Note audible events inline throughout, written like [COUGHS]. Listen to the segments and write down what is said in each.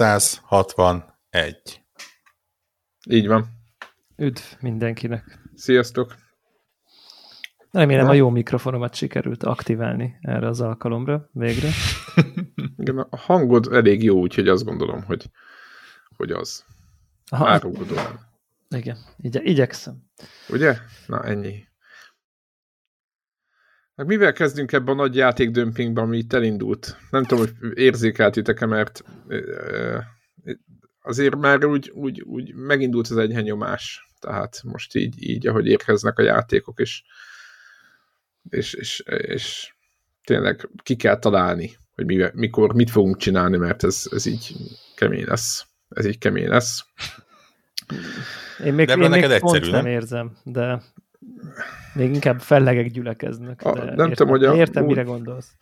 661. Így van. Üdv mindenkinek. Sziasztok! Remélem a jó mikrofonomat sikerült aktiválni erre az alkalomra végre. [LAUGHS] Igen, a hangod elég jó, úgyhogy azt gondolom, hogy, hogy az. Árulkodó. Igen, igye, igyekszem. Ugye? Na, ennyi. Hát mivel kezdünk ebben a nagy játékdömpingben, ami itt elindult? Nem tudom, hogy érzékeltitek-e, mert azért már úgy, úgy, úgy megindult az enyhenyomás. Tehát most így, így, ahogy érkeznek a játékok, és, és, és, és tényleg ki kell találni, hogy mi, mikor, mit fogunk csinálni, mert ez, ez így kemény lesz. Ez így kemény lesz. Én még, de én még egyszerű, pont nem? nem érzem, de még inkább fellegek gyülekeznek. A, de nem értem, tudom, hogy a, értem, úgy, mire gondolsz.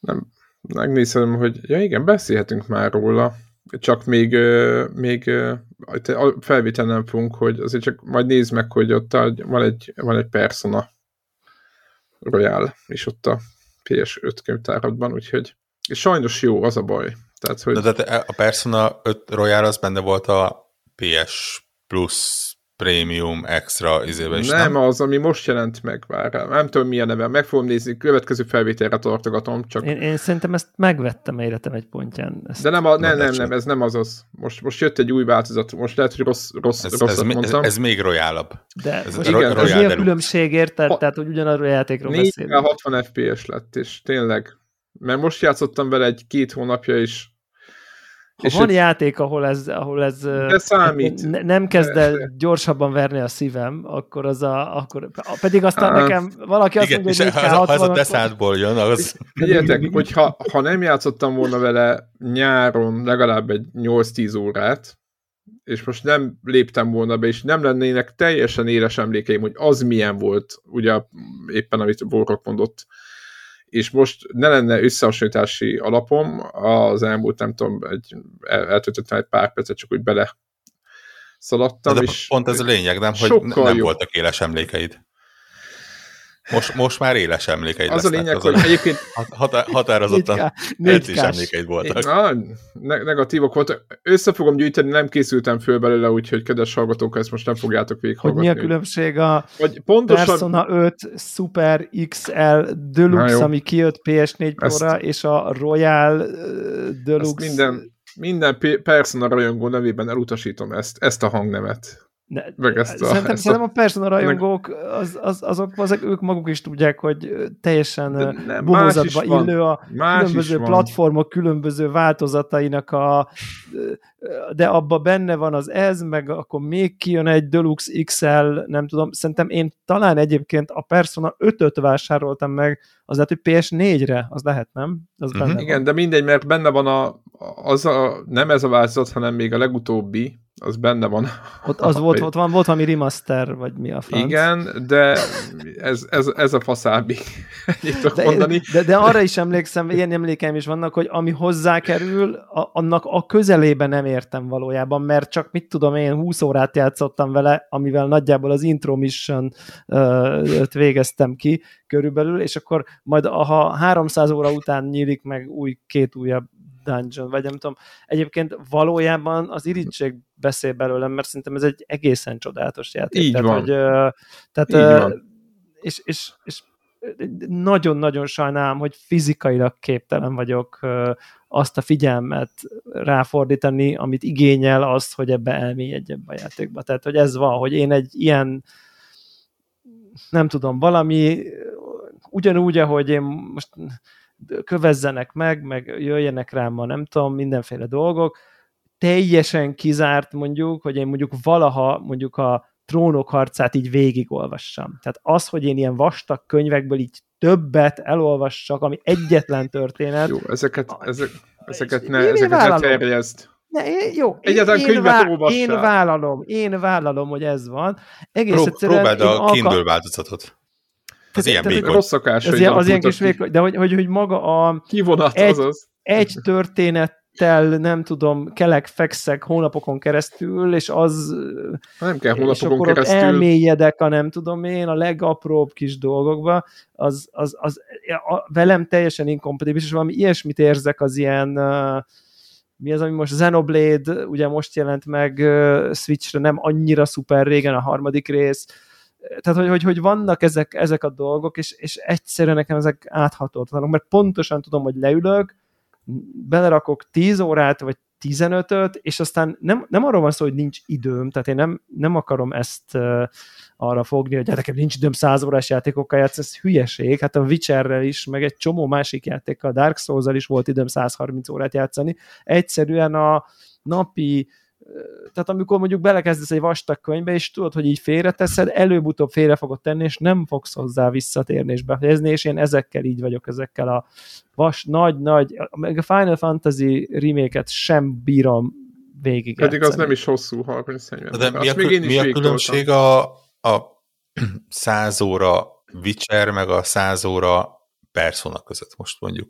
Nem, megnézem, hogy ja igen, beszélhetünk már róla, csak még, még felvétel nem fogunk, hogy azért csak majd nézd meg, hogy ott van egy, van egy Persona Royal, és ott a PS5 könyvtáradban, úgyhogy és sajnos jó, az a baj. Tehát, hogy... De, de a Persona 5 Royal az benne volt a PS Plus Premium Extra izébe is, nem? Nem, az, ami most jelent meg már. Nem tudom, milyen neve. Meg fogom nézni, következő felvételre tartogatom. Csak... Én, én szerintem ezt megvettem életem egy pontján. Ezt De nem, a, nem, nem, nem, ez nem az az. Most, most jött egy új változat. Most lehet, hogy rossz, rossz, ez, rosszat ez, mondtam. Ez, ez még royálabb. De ez most igen, ez mi a különbség érted? Tehát, hogy ugyanarról a játékról beszélünk. 60 FPS lett, és tényleg. Mert most játszottam vele egy két hónapja is, ha és van játék, ahol ez, ahol ez de számít. Ne, nem kezd el gyorsabban verni a szívem, akkor az a, akkor, pedig aztán hát, nekem valaki azt igen, mondja, hogy ha, ha az a deszátból jön, az... Figyeljetek, hogyha ha nem játszottam volna vele nyáron legalább egy 8-10 órát, és most nem léptem volna be, és nem lennének teljesen éles emlékeim, hogy az milyen volt, ugye éppen amit Borok mondott, és most ne lenne összehasonlítási alapom, az elmúlt, nem tudom, egy, el, eltöltöttem egy pár percet, csak úgy bele szaladtam. De, és pont ez a lényeg, nem? Hogy nem jobb. voltak éles emlékeid. Most, most már éles emlékeid Az a lényeg, az hogy a egyébként... Határ, határozottan edzés emlékeid voltak. Na, ne, negatívok voltak. Össze fogom gyűjteni, nem készültem föl belőle, úgyhogy kedves hallgatók, ezt most nem fogjátok végighallgatni. Hogy mi a különbség a hogy pontosan... Persona 5 Super XL Deluxe, ami kijött PS4 Pro-ra, és a Royal Deluxe... Ezt minden, minden Persona rajongó nevében elutasítom ezt, ezt a hangnemet. Ne, meg ezt a, szerintem, ezt szerintem a Persona rajongók, az, az, azok, azok ők maguk is tudják, hogy teljesen bohózatba illő a más különböző platformok különböző változatainak a de abba benne van az ez, meg akkor még kijön egy Deluxe XL, nem tudom, szerintem én talán egyébként a Persona 5-öt vásároltam meg, az lehet, hogy PS4-re, az lehet, nem? Az uh-huh. Igen, van. de mindegy, mert benne van a, az a, nem ez a változat, hanem még a legutóbbi, az benne van. Ott az [LAUGHS] volt, ott van, volt valami remaster, vagy mi a franc. Igen, de ez, ez, ez a faszábbi. [LAUGHS] de, mondani. De, de, arra is emlékszem, ilyen emlékeim is vannak, hogy ami hozzákerül, a, annak a közelében nem értem valójában, mert csak mit tudom én, 20 órát játszottam vele, amivel nagyjából az intro mission végeztem ki körülbelül, és akkor majd ha 300 óra után nyílik meg új, két újabb dungeon, vagy nem tudom. Egyébként valójában az irítség beszél belőlem, mert szerintem ez egy egészen csodálatos játék. Így tehát, van. Hogy, tehát, Így van. És, és, és nagyon-nagyon sajnálom, hogy fizikailag képtelen vagyok azt a figyelmet ráfordítani, amit igényel azt, hogy ebbe elmélyedjen a játékba. Tehát, hogy ez van, hogy én egy ilyen nem tudom, valami ugyanúgy, ahogy én most kövezzenek meg, meg jöjjenek rám ma, nem tudom, mindenféle dolgok, teljesen kizárt mondjuk, hogy én mondjuk valaha mondjuk a trónok harcát így végigolvassam. Tehát az, hogy én ilyen vastag könyvekből így többet elolvassak, ami egyetlen történet. Jó, ezeket, ezek, ezeket ne, én ezeket ne terjezd. Ne, jó, Egyáltalán én, könyvet vá- Én vállalom, én vállalom, hogy ez van. Egész Prób- egyszerűen próbáld a alka- Kindle változatot. Az ilyen még Rossz szokás, az, ilyen, az ilyen kis vékony, de hogy, hogy, hogy maga a... Kivonat, egy, azaz. Egy történet tel, nem tudom, kelek, fekszek hónapokon keresztül, és az... Nem kell hónapokon és akkor keresztül. elmélyedek a nem tudom én, a legapróbb kis dolgokba, az, az, az a, velem teljesen inkompatibilis, és valami ilyesmit érzek az ilyen uh, mi az, ami most Xenoblade, ugye most jelent meg uh, Switchre, nem annyira szuper régen a harmadik rész, tehát, hogy, hogy, hogy vannak ezek, ezek a dolgok, és, és egyszerűen nekem ezek áthatótlanok, mert pontosan tudom, hogy leülök, belerakok 10 órát, vagy 15-öt, és aztán nem, nem arról van szó, hogy nincs időm, tehát én nem, nem akarom ezt uh, arra fogni, hogy nekem nincs időm 100 órás játékokkal játszani, ez hülyeség, hát a Witcherrel is, meg egy csomó másik játékkal, Dark souls is volt időm 130 órát játszani, egyszerűen a napi tehát amikor mondjuk belekezdesz egy vastag könyvbe, és tudod, hogy így félreteszed, előbb-utóbb félre fogod tenni, és nem fogsz hozzá visszatérni és befejezni, és én ezekkel így vagyok, ezekkel a vas, nagy-nagy, meg a Final Fantasy remake sem bírom végig Pedig az nem is hosszú, 30 De mi a, még én is mi a különbség a, a [CLEARS THROAT] 100 óra Witcher, meg a 100 óra Persona között most mondjuk?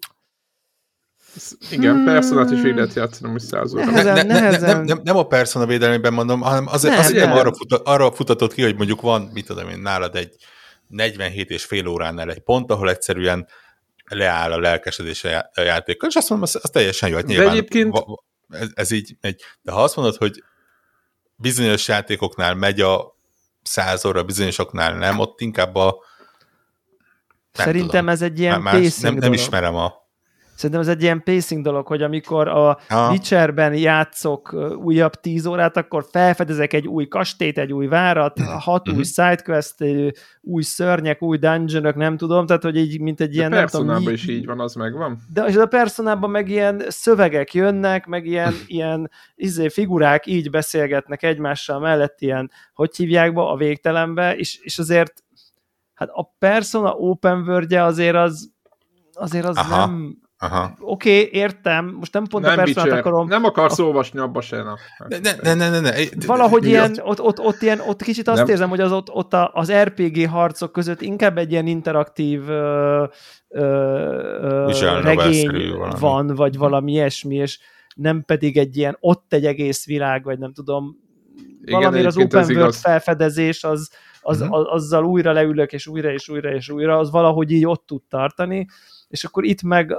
Igen, hmm. personát is így lehet játszani, hogy száz óra. Nehezen, ne, ne, nehezen. Nem, nem, nem a persona védelmében mondom, hanem azért, ne, azért nem arra, futat, arra futatott ki, hogy mondjuk van, mit tudom én, nálad egy 47 és fél óránál egy pont, ahol egyszerűen leáll a lelkesedés a játékkal, és azt mondom, az, az teljesen jó. Hát nyilván, de egyébként... Ez, ez így egy, de ha azt mondod, hogy bizonyos játékoknál megy a száz óra, bizonyosoknál nem, ott inkább a nem Szerintem tudom. ez egy ilyen Más, nem, nem ismerem a Szerintem ez egy ilyen pacing dolog, hogy amikor a ha. Witcherben játszok újabb tíz órát, akkor felfedezek egy új kastélyt, egy új várat, hat új sidequest, új szörnyek, új dungeonok, nem tudom, tehát hogy így, mint egy ilyen... A personában is így van, az megvan. De és a personában meg ilyen szövegek jönnek, meg ilyen, [LAUGHS] ilyen izé, figurák így beszélgetnek egymással mellett, ilyen, hogy hívják be a végtelenbe, és, és azért hát a Persona open world azért az azért az Aha. nem. Oké, okay, értem, most nem pont nem a personát akarom. Nem akarsz a... olvasni abba se, na. Ne, ne, ne, ne, ne. Valahogy ilyen, ott, ott, ott, ilyen, ott kicsit azt nem. érzem, hogy az ott, ott az RPG harcok között inkább egy ilyen interaktív ö, ö, ö, regény van, vagy valami ilyesmi, és nem pedig egy ilyen ott egy egész világ, vagy nem tudom, Igen, valami az open world igaz. felfedezés, az, az, uh-huh. azzal újra leülök, és újra, és újra, és újra, az valahogy így ott tud tartani, és akkor itt meg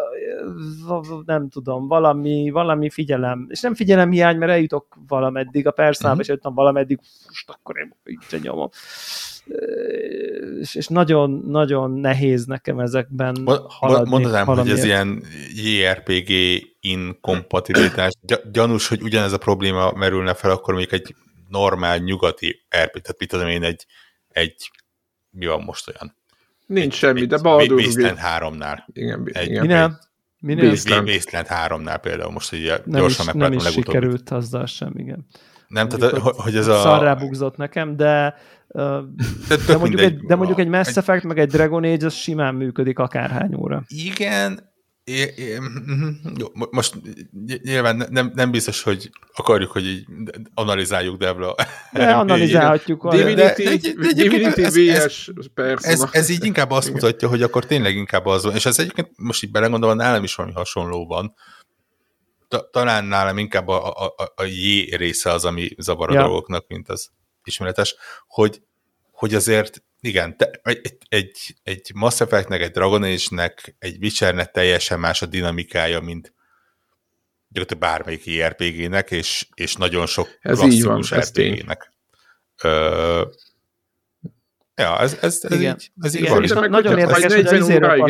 nem tudom, valami, valami figyelem, és nem figyelem hiány, mert eljutok valameddig a perszába, uh-huh. és jutom valameddig, most akkor én így nyomom. És, és nagyon, nagyon nehéz nekem ezekben haladni. Mondanám, hogy ez ilyen JRPG inkompatibilitás. Gyanús, hogy ugyanez a probléma merülne fel, akkor még egy normál nyugati RPG, tehát mit tudom én, egy, egy mi van most olyan Nincs semmi, de Baldur Wasteland 3-nál. Igen, egy, igen. Minél? Minél? Wasteland. Wasteland 3-nál például most így nem gyorsan is, Nem is legutóbb. sikerült azzal sem, igen. Nem, tehát hogy ez a... Szarrá bugzott nekem, de de, de, mondjuk egy, de mondjuk egy Mass Effect, meg egy Dragon Age, az simán működik akárhány óra. Igen, É, é, jó, most nyilván nem, nem biztos, hogy akarjuk, hogy így analizáljuk Devla. De analizálhatjuk. [LAUGHS] Divinity, VS ez, ez így inkább azt mutatja, hogy akkor tényleg inkább az van, és ez egyébként most így belegondolva nálam is valami hasonló van. Talán nálam inkább a, a, a, a J része az, ami zavar a ja. dolgoknak, mint az ismeretes, hogy, hogy azért igen, te, egy, egy, egy Mass Effect-nek, egy Dragon Age-nek, egy Witcher-nek teljesen más a dinamikája, mint gyakorlatilag bármelyik IRPG-nek, és, és nagyon sok ez klasszikus RPG-nek. Ö, ja, ez, ez, ez igen. így, ez igen. így van. És na, nagyon érdekes, hogy az izéről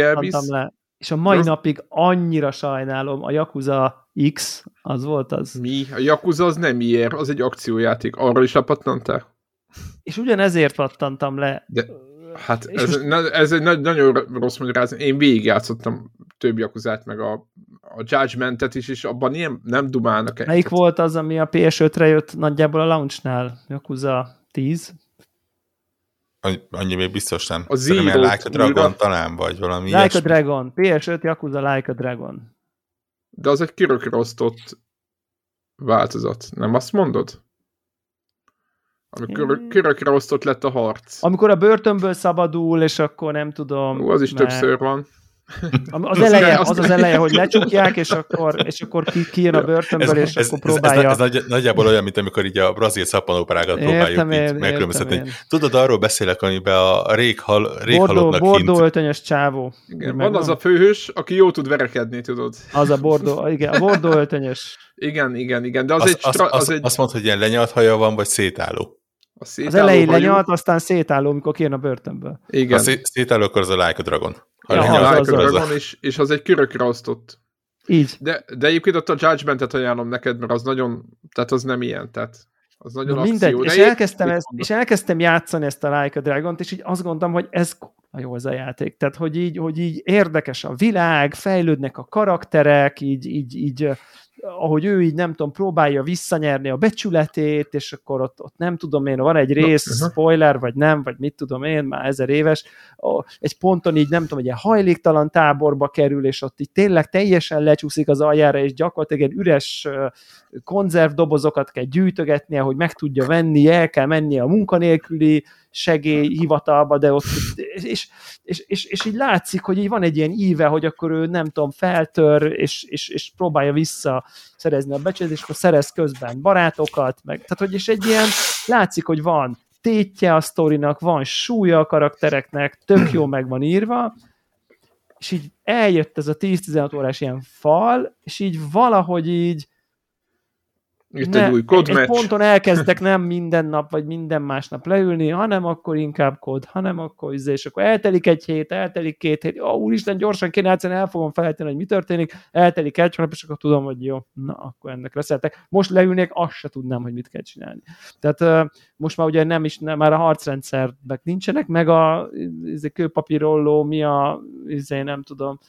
le. És a mai Rossz. napig annyira sajnálom, a Yakuza X, az volt az. Mi? A Yakuza az nem ilyen, az egy akciójáték. Arra is lepattantál? És ugyanezért pattantam le. De, hát ez, most... ez egy nagyon rossz magyarázat. Én végigjátszottam több jakuzát, meg a, a Judgment-et is, és abban ilyen, nem dumálnak egy. Melyik volt az, ami a PS5-re jött nagyjából a launchnál? Yakuza 10? Annyi még biztos nem. A Zero Like a Dragon újra... talán, vagy valami Like ilyesmi. a Dragon. PS5 Yakuza Like a Dragon. De az egy kirökrosztott változat. Nem azt mondod? Amikor körökre osztott lett a harc. Amikor a börtönből szabadul, és akkor nem tudom... Ó, az is meg... többször van. [LAUGHS] Az eleje, az az eleje, hogy lecsukják, és akkor, és akkor ki, ki jön a börtönből, és ez, akkor próbálja. Ez, ez, ez, ez nagyjából olyan, mint amikor így a brazil szappanóparágat próbáljuk én, megkülönböztetni. Tudod, arról beszélek, amiben a réghal, réghalottnak Bordó, bordó öltönyös csávó. Igen, van az a főhős, aki jó tud verekedni, tudod. Az a bordó, igen, a bordó öltönyös. Igen, igen, igen, de az, az egy... Az, az, az, egy... Azt mondod, hogy ilyen lenyalt haja van, vagy szétálló? A az elején lenyalt, aztán szétálló, amikor kijön a börtönből. Igen. A szétálló, akkor az a Like a Dragon. Ha ja, lenyalt, az, az, az, az, és, és az egy körökre osztott. Így. De, de egyébként ott a Judgment-et ajánlom neked, mert az nagyon, tehát az nem ilyen, tehát az nagyon Na, mindegy, és, elkezdtem ezt, és elkezdtem játszani ezt a Like a Dragon-t, és így azt gondoltam, hogy ez jó az a játék. Tehát, hogy így, hogy így érdekes a világ, fejlődnek a karakterek, így, így, így ahogy ő így nem tudom, próbálja visszanyerni a becsületét, és akkor ott, ott nem tudom én, van egy rész, no, spoiler, vagy nem, vagy mit tudom én, már ezer éves, egy ponton így nem tudom, egy ilyen hajléktalan táborba kerül, és ott így tényleg teljesen lecsúszik az aljára, és gyakorlatilag egy üres konzervdobozokat kell gyűjtögetnie, hogy meg tudja venni, el kell mennie a munkanélküli segélyhivatalba, de ott, és, és, és, és így látszik, hogy így van egy ilyen íve, hogy akkor ő nem tudom, feltör, és, és, és próbálja vissza szerezni a becsületet, és akkor szerez közben barátokat, meg, tehát hogy is egy ilyen, látszik, hogy van tétje a sztorinak, van súlya a karaktereknek, tök jó meg van írva, és így eljött ez a 10-16 órás ilyen fal, és így valahogy így itt ne, egy új kod egy ponton elkezdtek nem minden nap, vagy minden másnap leülni, hanem akkor inkább kód, hanem akkor izé, és akkor eltelik egy hét, eltelik két hét, ó, úristen, gyorsan kéne játszani, el fogom felejteni, hogy mi történik, eltelik egy hónap, és akkor tudom, hogy jó, na, akkor ennek leszeltek. Most leülnék, azt se tudnám, hogy mit kell csinálni. Tehát most már ugye nem is, nem, már a harcrendszernek nincsenek, meg a izé, kőpapírolló, mi a, izé, nem tudom,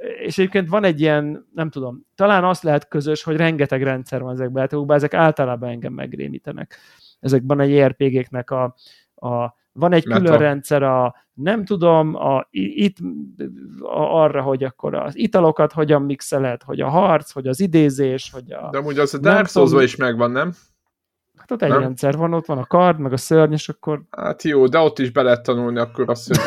és egyébként van egy ilyen, nem tudom, talán azt lehet közös, hogy rengeteg rendszer van ezekben a játékokban, ezek általában engem megrémítenek. Ezekben a JRPG-knek a, a van egy külön rendszer a, nem tudom, a, itt a, arra, hogy akkor az italokat hogyan mixeled, hogy a harc, hogy az idézés, hogy a... De amúgy az a Dark souls is megvan, nem? Hát ott egy nem? rendszer van, ott van a kard, meg a szörny, és akkor... Hát jó, de ott is be lehet tanulni akkor azt, hogy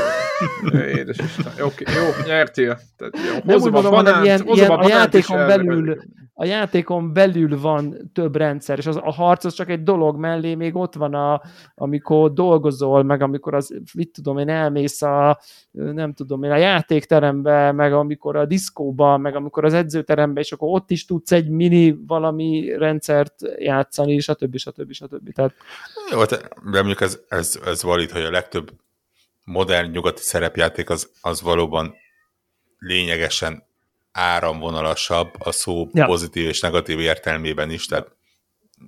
Édes Isten. Jó, jó nyertél. Tehát, jó. Nem úgy mondom, hanem ilyen, ilyen a, a játékon belül, a játékon belül van több rendszer, és az, a harc az csak egy dolog mellé, még ott van, a, amikor dolgozol, meg amikor az, mit tudom én, elmész a, nem tudom én, a játékterembe, meg amikor a diszkóba, meg amikor az edzőterembe, és akkor ott is tudsz egy mini valami rendszert játszani, stb. stb. stb. Tehát... Jó, de mondjuk ez, ez, ez valid, hogy a legtöbb modern nyugati szerepjáték az, az valóban lényegesen áramvonalasabb a szó ja. pozitív és negatív értelmében is. Tehát,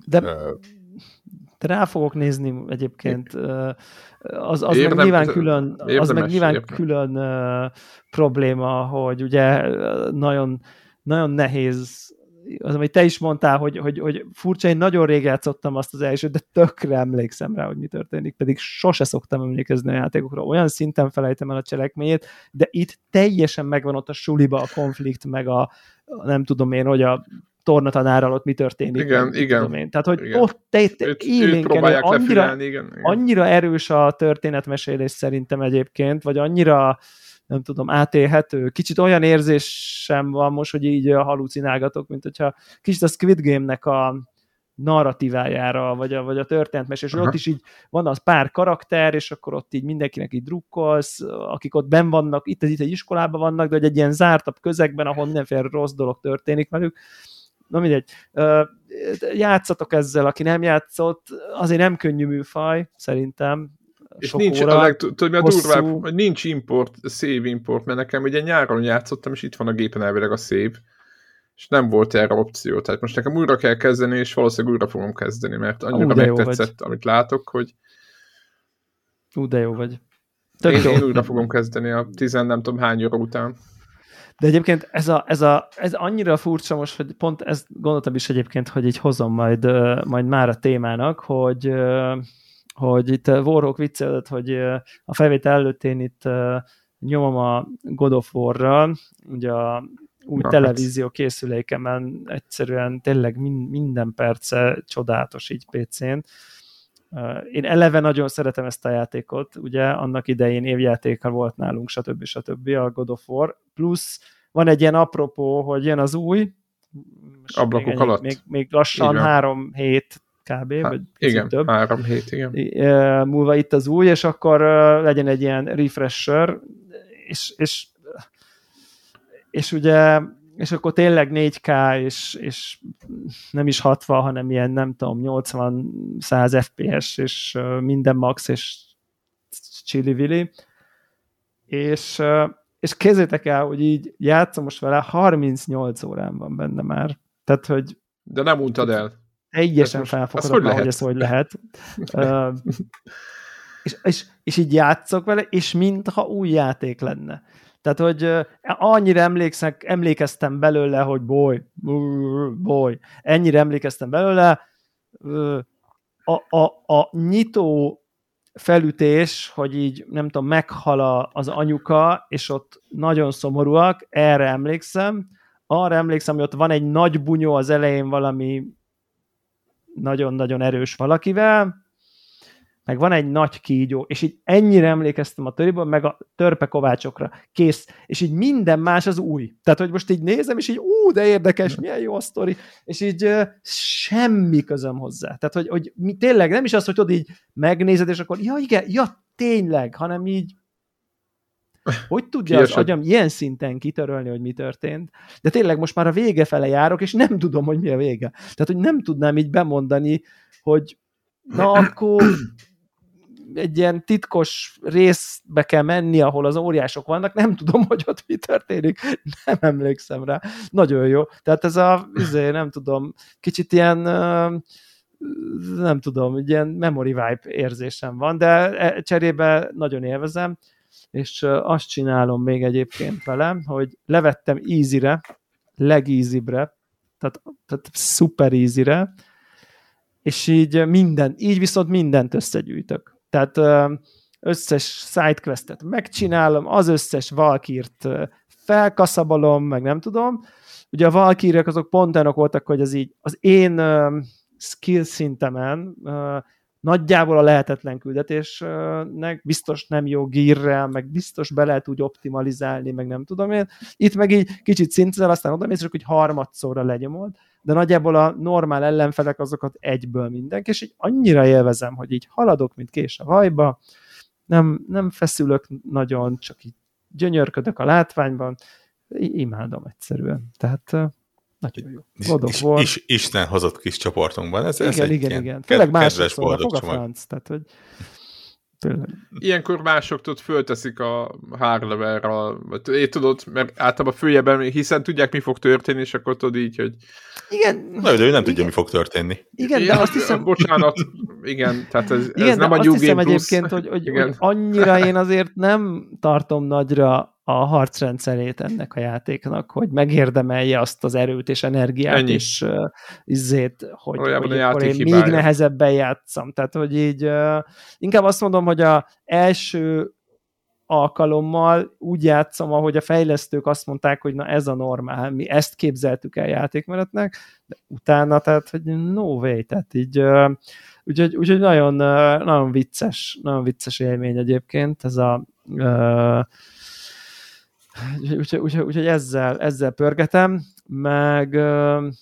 De ö... de rá fogok nézni egyébként. Az, az Érdem, meg nyilván külön, érdemes, az meg nyilván érdemes. külön uh, probléma, hogy ugye nagyon, nagyon nehéz az, amit te is mondtál, hogy, hogy, hogy furcsa, én nagyon rég játszottam azt az elsőt, de tökre emlékszem rá, hogy mi történik, pedig sose szoktam emlékezni a játékokra. Olyan szinten felejtem el a cselekményét, de itt teljesen megvan ott a suliba a konflikt, meg a nem tudom én, hogy a tornatanárral ott mi történik. Igen, igen. Én. Tehát, hogy igen. ott te, te élénken, annyira, igen, igen. annyira erős a történetmesélés szerintem egyébként, vagy annyira nem tudom, átélhető. Kicsit olyan érzésem van most, hogy így halucinálgatok, mint hogyha kicsit a Squid Game-nek a narratívájára, vagy a, vagy a történetmesés, és ott is így van az pár karakter, és akkor ott így mindenkinek így drukkolsz, akik ott ben vannak, itt, itt egy iskolában vannak, de hogy egy ilyen zártabb közegben, ahol mindenféle rossz dolog történik velük. Na mindegy, játszatok ezzel, aki nem játszott, azért nem könnyű műfaj, szerintem, és nincs, óra, a leg, tudod, mi a durvább, hogy nincs import, save import, mert nekem ugye nyáron játszottam, és itt van a gépen elvileg a save, és nem volt erre opció. Tehát most nekem újra kell kezdeni, és valószínűleg újra fogom kezdeni, mert annyira megtetszett, amit látok, hogy Ú, de jó vagy. Tök én, jó. én újra fogom kezdeni a tizen nem tudom hány óra után. De egyébként ez, a, ez, a, ez annyira furcsa most, hogy pont ezt gondoltam is egyébként, hogy így hozom majd, majd már a témának, hogy hogy itt eh, Warhawk viccelődött, hogy eh, a felvétel előtt én itt eh, nyomom a God of War-ral, ugye a új Na, televízió készülékemen egyszerűen tényleg minden perce csodálatos így PC-n. Én eleve nagyon szeretem ezt a játékot, ugye annak idején évjátéka volt nálunk, stb. stb. a God of War, plusz van egy ilyen apropó, hogy jön az új, ablakok még, alatt. Még, még lassan három hét kb. Há, vagy igen, több. három hét, igen. Múlva itt az új, és akkor legyen egy ilyen refresher, és, és, és ugye és akkor tényleg 4K, és, és nem is 60, hanem ilyen, nem tudom, 80-100 FPS, és minden max, és chili és, és kézzétek el, hogy így játszom most vele, 38 órán van benne már. Tehát, hogy... De nem untad el. Teljesen felfoghatatlan, hogy, hogy ez hogy lehet. [LAUGHS] uh, és, és, és így játszok vele, és mintha új játék lenne. Tehát, hogy annyira emlékszek, emlékeztem belőle, hogy boly, boly, ennyire emlékeztem belőle, a, a, a nyitó felütés, hogy így nem tudom, meghal az anyuka, és ott nagyon szomorúak, erre emlékszem. Arra emlékszem, hogy ott van egy nagy bunyó az elején valami nagyon-nagyon erős valakivel, meg van egy nagy kígyó, és így ennyire emlékeztem a töriből, meg a törpe kovácsokra, kész, és így minden más az új. Tehát, hogy most így nézem, és így, ú, de érdekes, milyen jó a sztori, és így uh, semmi közöm hozzá. Tehát, hogy, hogy mi, tényleg nem is az, hogy tudod így megnézed, és akkor, ja igen, ja tényleg, hanem így hogy tudja az agyam ilyen szinten kitörölni, hogy mi történt? De tényleg most már a vége fele járok, és nem tudom, hogy mi a vége. Tehát, hogy nem tudnám így bemondani, hogy na akkor egy ilyen titkos részbe kell menni, ahol az óriások vannak, nem tudom, hogy ott mi történik, nem emlékszem rá. Nagyon jó. Tehát ez a, izé, nem tudom, kicsit ilyen nem tudom, ilyen memory vibe érzésem van, de e, cserébe nagyon élvezem, és azt csinálom még egyébként vele, hogy levettem easy-re, legízibre, tehát, tehát super easy-re, és így minden, így viszont mindent összegyűjtök. Tehát összes sidequestet megcsinálom, az összes valkírt felkaszabolom, meg nem tudom. Ugye a valkírek azok pont olyanok voltak, hogy az így az én skill szintemen nagyjából a lehetetlen küldetésnek, biztos nem jó gírrel, meg biztos be lehet úgy optimalizálni, meg nem tudom én. Itt meg így kicsit szintezel, aztán oda mész, hogy harmadszorra lenyomod, de nagyjából a normál ellenfelek azokat egyből mindenki, és így annyira élvezem, hogy így haladok, mint kés a vajba, nem, nem feszülök nagyon, csak így gyönyörködök a látványban, imádom egyszerűen. Tehát nagyon jó. God of War. Is, Isten hozott kis csoportunkban. Ez, igen, ez igen, igen. igen. Főleg másodszor, fog a franc. Tehát, hogy Tényleg. Ilyenkor mások tudod, fölteszik a hárleverra, vagy tudod, mert általában följebben, hiszen tudják, mi fog történni, és akkor tudod így, hogy... Igen. Na, de ő nem igen. tudja, mi fog történni. Igen, de azt hiszem... Bocsánat, igen, tehát ez, igen, ez nem a New azt hiszem egyébként, hogy, hogy, hogy annyira én azért nem tartom nagyra a harcrendszerét ennek a játéknak, hogy megérdemelje azt az erőt és energiát, Ennyi. és uh, izzét, hogy, hogy akkor én hibája. még nehezebben játszam. Tehát, hogy így uh, inkább azt mondom, hogy a első alkalommal úgy játszom, ahogy a fejlesztők azt mondták, hogy na ez a normál, mi ezt képzeltük el játékmenetnek, de utána, tehát, hogy no way, tehát így uh, úgyhogy, úgyhogy nagyon, uh, nagyon vicces, nagyon vicces élmény egyébként, ez a uh, [LAUGHS] Úgyhogy, úgyhogy, úgyhogy ezzel, ezzel pörgetem, meg,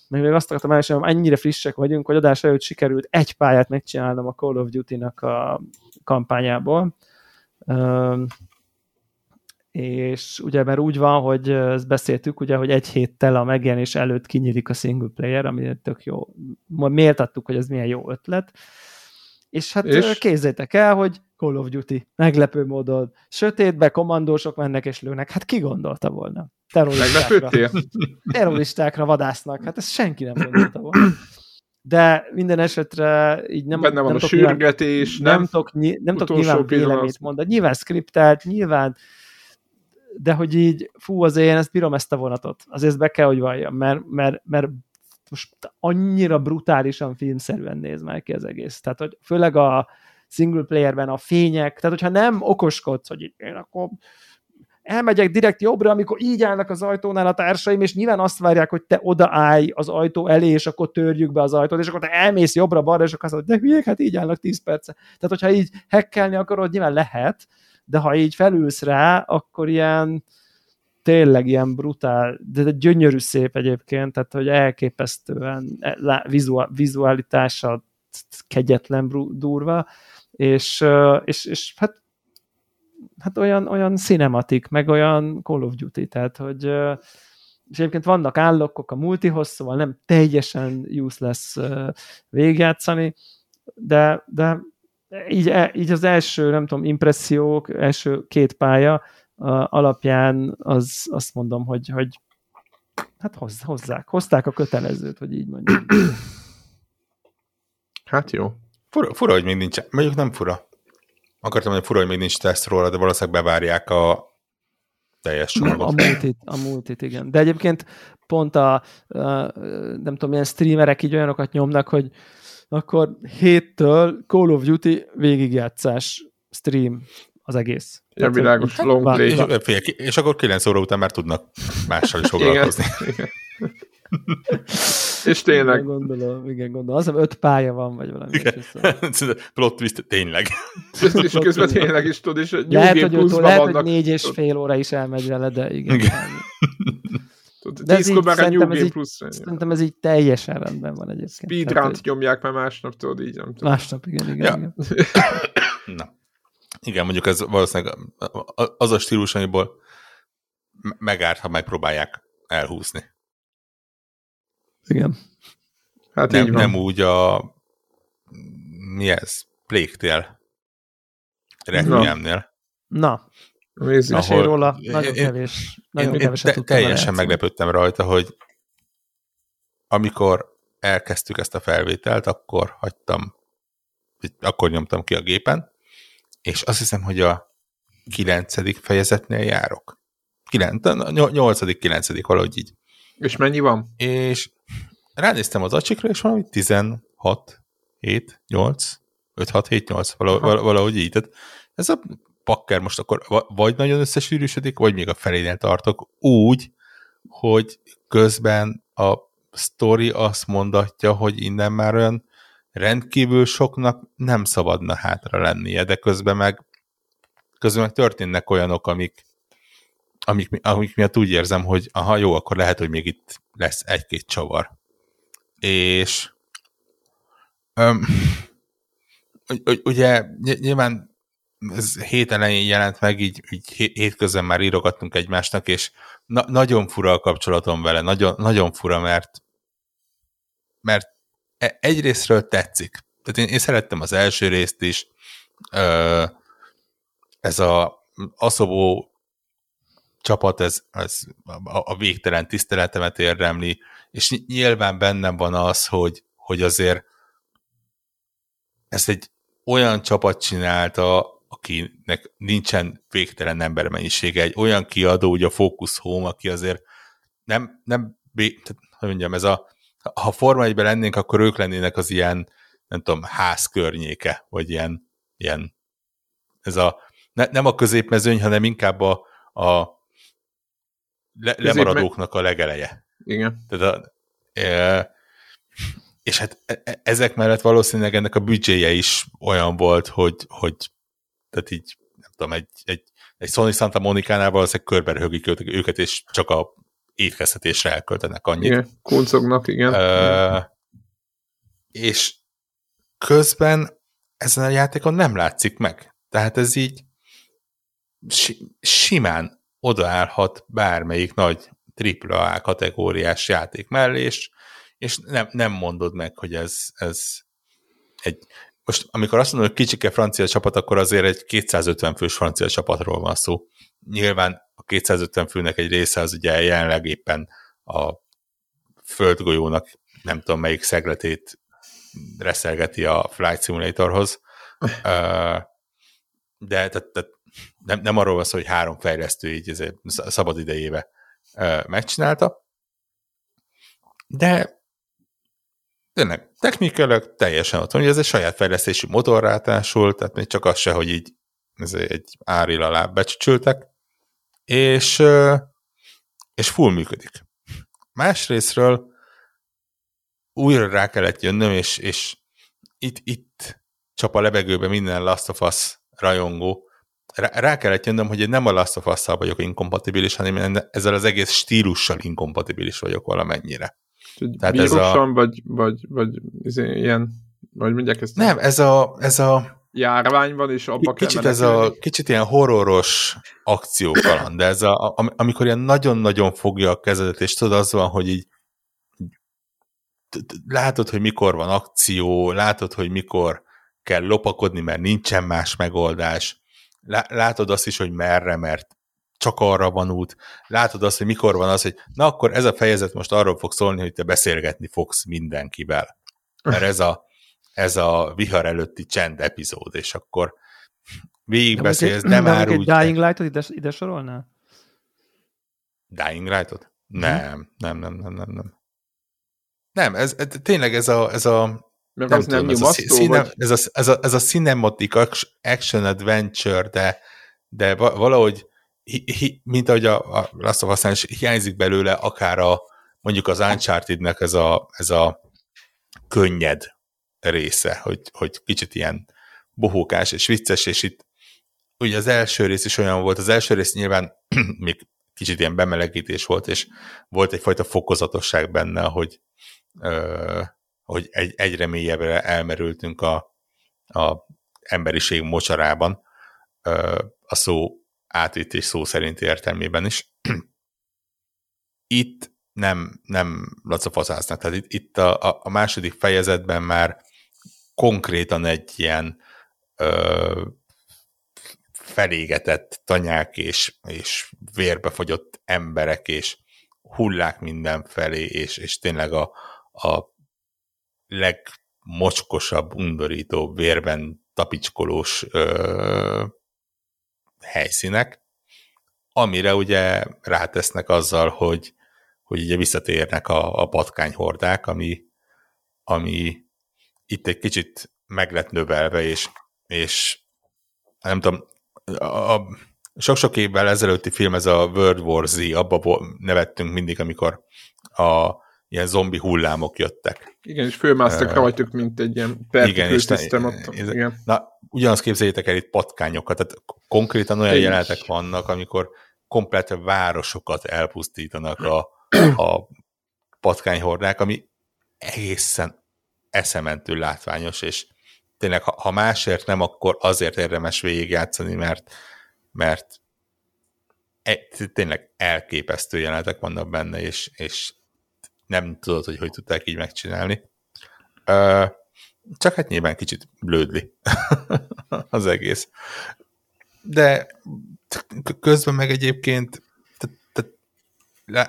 meg még azt akartam elmondani, hogy ennyire frissek vagyunk, hogy adás előtt sikerült egy pályát megcsinálnom a Call of Duty-nak a kampányából. És ugye mert úgy van, hogy ezt beszéltük, ugye, hogy egy héttel a megjelenés előtt kinyílik a single player, ami tök jó. Méltattuk, hogy ez milyen jó ötlet. És hát és? kézzétek el, hogy Call of Duty, meglepő módon. Sötétbe kommandósok mennek és lőnek. Hát ki gondolta volna? Terroristákra. Terroristákra vadásznak. Hát ezt senki nem gondolta volna. De minden esetre így nem... Benne van nem a sürgetés, nem, nem, tudok, nem tudok nyilván véleményt mondani. Nyilván skriptelt, nyilván de hogy így, fú, azért én ezt bírom ezt a vonatot. Azért be kell, hogy valljam, mert, mert, mert most annyira brutálisan filmszerűen néz már ki az egész. Tehát, hogy főleg a single playerben a fények, tehát hogyha nem okoskodsz, hogy én akkor elmegyek direkt jobbra, amikor így állnak az ajtónál a társaim, és nyilván azt várják, hogy te odaállj az ajtó elé, és akkor törjük be az ajtót, és akkor te elmész jobbra-balra, és akkor azt mondod, de hülyék, hát így állnak 10 perce. Tehát, hogyha így hekkelni akarod, nyilván lehet, de ha így felülsz rá, akkor ilyen tényleg ilyen brutál, de, de gyönyörű szép egyébként, tehát hogy elképesztően e, vizuál, vizualitása kegyetlen durva, és, és, és hát, hát olyan, olyan cinematik, meg olyan Call of Duty, tehát hogy és egyébként vannak állokok a multihoz, szóval nem teljesen useless végigjátszani, de, de így, e, így az első, nem tudom, impressziók, első két pálya alapján az, azt mondom, hogy, hogy hát hozzák, hozták a kötelezőt, hogy így mondjuk. [CLEARS THROAT] Hát jó. Fura, fura hogy még nincs, mondjuk nem fura. Akartam mondani, fura, hogy még nincs teszt róla, de valószínűleg bevárják a teljes csomagot. A multit, a multit, igen. De egyébként pont a, a nem tudom, milyen streamerek így olyanokat nyomnak, hogy akkor héttől Call of Duty végigjátszás stream az egész. Ja, világos, long play. És, és, és akkor 9 óra után már tudnak mással is foglalkozni. igen, igen. És tényleg. Igen, gondolom, igen, gondolom. Azt hiszem öt pálya van, vagy valami. Igen. [LAUGHS] Plot twist, tényleg. és közben tényleg is tudod, és lehet, hogy, öt, lehet, vannak. hogy négy és fél óra is elmegy vele, de igen. igen. De ez így, szerintem, ez így, plusz szerintem ez így teljesen rendben van egyébként. Speedrun-t nyomják már másnap, tudod, így nem tudom. Másnap, igen, igen. Ja. igen. [COUGHS] Na. Igen, mondjuk ez valószínűleg az a stílus, amiből megárt, ha megpróbálják elhúzni. Igen. Hát nem, nem úgy a mi ez? Plague Requiemnél. Na. Mesélj róla, nagyon kevés. Nagyon én, én te, teljesen meglepődtem rajta, hogy amikor elkezdtük ezt a felvételt, akkor hagytam, akkor nyomtam ki a gépen, és azt hiszem, hogy a kilencedik fejezetnél járok. Kilenc, nyolcadik, kilencedik, valahogy így. És mennyi van? És ránéztem az acsikra, és valami 16, 7, 8, 5, 6, 7, 8, valahogy, valahogy így. Tehát ez a pakker most akkor vagy nagyon összesűrűsödik, vagy még a felénél tartok, úgy, hogy közben a sztori azt mondatja, hogy innen már olyan rendkívül soknak nem szabadna hátra lennie, de közben meg, közben meg történnek olyanok, amik, amik, amik miatt úgy érzem, hogy aha, jó, akkor lehet, hogy még itt lesz egy-két csavar. És öm, ugye nyilván ez hét elején jelent meg, így, így hétközben már írogattunk egymásnak, és na, nagyon fura a kapcsolatom vele, nagyon, nagyon fura, mert mert egyrésztről tetszik. Tehát én, én szerettem az első részt is, ez a Aszobó csapat, ez, ez a, a végtelen tiszteletemet érdemli, és nyilván bennem van az, hogy, hogy azért ezt egy olyan csapat csinálta, akinek nincsen végtelen embermennyisége, egy olyan kiadó, ugye a Focus Home, aki azért nem, nem tehát, hogy mondjam, ez a, ha Forma 1 lennénk, akkor ők lennének az ilyen, nem tudom, ház környéke, vagy ilyen, ilyen ez a, ne, nem a középmezőny, hanem inkább a, a le, lemaradóknak a legeleje. Igen. Tehát a, e, és hát e, e, ezek mellett valószínűleg ennek a büdzséje is olyan volt, hogy, hogy tehát így, nem tudom, egy, egy, egy Sony Santa Monica-nál valószínűleg körberhögik őket, és csak a étkeztetésre elköltenek annyit. Igen, kuncognak, igen. Uh, és közben ezen a játékon nem látszik meg. Tehát ez így si- simán odaállhat bármelyik nagy AAA kategóriás játék mellé, és, és nem, nem mondod meg, hogy ez, ez egy, most amikor azt mondom, hogy kicsike francia csapat, akkor azért egy 250 fős francia csapatról van szó. Nyilván a 250 főnek egy része az ugye jelenleg éppen a földgolyónak nem tudom melyik szegletét reszelgeti a Flight Simulatorhoz. [LAUGHS] De tehát, tehát nem, nem arról van szó, hogy három fejlesztő így szabad idejébe megcsinálta, de tényleg technikailag teljesen ott van, hogy ez egy saját fejlesztési motor rátásul, tehát még csak az se, hogy így ez egy áril alá becsültek, és, és full működik. Másrésztről újra rá kellett jönnöm, és, és itt, itt csap a levegőbe minden Last of Us rajongó, rá, rá kellett jönnöm, hogy én nem a Last of us vagyok inkompatibilis, hanem ezzel az egész stílussal inkompatibilis vagyok valamennyire. Tehát ez a... vagy, vagy, vagy ez ilyen, vagy mindjárt ezt... Nem, ez a, ez a járvány van, és abba kicsit kell ez a, Kicsit ilyen horroros akciókaland, de ez a, amikor ilyen nagyon-nagyon fogja a kezedet, és tudod, az van, hogy így látod, hogy mikor van akció, látod, hogy mikor kell lopakodni, mert nincsen más megoldás, látod azt is, hogy merre, mert csak arra van út, látod azt, hogy mikor van az, hogy na akkor ez a fejezet most arról fog szólni, hogy te beszélgetni fogsz mindenkivel. Mert ez a, ez a vihar előtti csend epizód, és akkor végigbeszélsz, nem már úgy... Dying Light-ot ide, ide sorolnál? Dying Light-ot? Nem, nem, nem, nem, nem, nem. Nem, ez, ez tényleg ez a, ez a mert nem tudom, nem ez, a színe, vagy... ez, a, ez, a, ez a cinematic action adventure, de, de valahogy hi, hi, mint ahogy a, a Last of Us is hiányzik belőle akár a mondjuk az Uncharted-nek ez a, ez a könnyed része, hogy, hogy kicsit ilyen bohókás és vicces, és itt ugye az első rész is olyan volt, az első rész nyilván [CLEARS THROAT] még kicsit ilyen bemelegítés volt, és volt egyfajta fokozatosság benne, hogy ö, hogy egy, egyre mélyebbre elmerültünk a, a emberiség mocsarában, a szó átvítés szó szerint értelmében is. Itt nem, nem lacafaszáznak. Tehát itt, itt a, a második fejezetben már konkrétan egy ilyen ö, felégetett tanyák és, és vérbefogyott emberek és hullák mindenfelé, és, és tényleg a, a legmocskosabb, undorítóbb, vérben tapicskolós ö, helyszínek, amire ugye rátesznek azzal, hogy, hogy ugye visszatérnek a, a patkányhordák, ami, ami itt egy kicsit meg lett növelve, és, és nem tudom, a, sok-sok évvel ezelőtti film, ez a World War Z, abba nevettünk mindig, amikor a ilyen zombi hullámok jöttek. Igen, és fölmásztak uh, rajtuk, mint egy ilyen igen, és. Igen. Na, ugyanazt képzeljétek el itt patkányokat, tehát konkrétan olyan jelenetek vannak, amikor komplet városokat elpusztítanak a, a [CLEARS THROAT] patkányhordák, ami egészen eszementő látványos, és tényleg, ha, másért nem, akkor azért érdemes végigjátszani, mert, mert e, tényleg elképesztő jelenetek vannak benne, és, és nem tudod, hogy hogy tudták így megcsinálni. Csak hát nyilván kicsit blödli [LAUGHS] az egész. De közben meg egyébként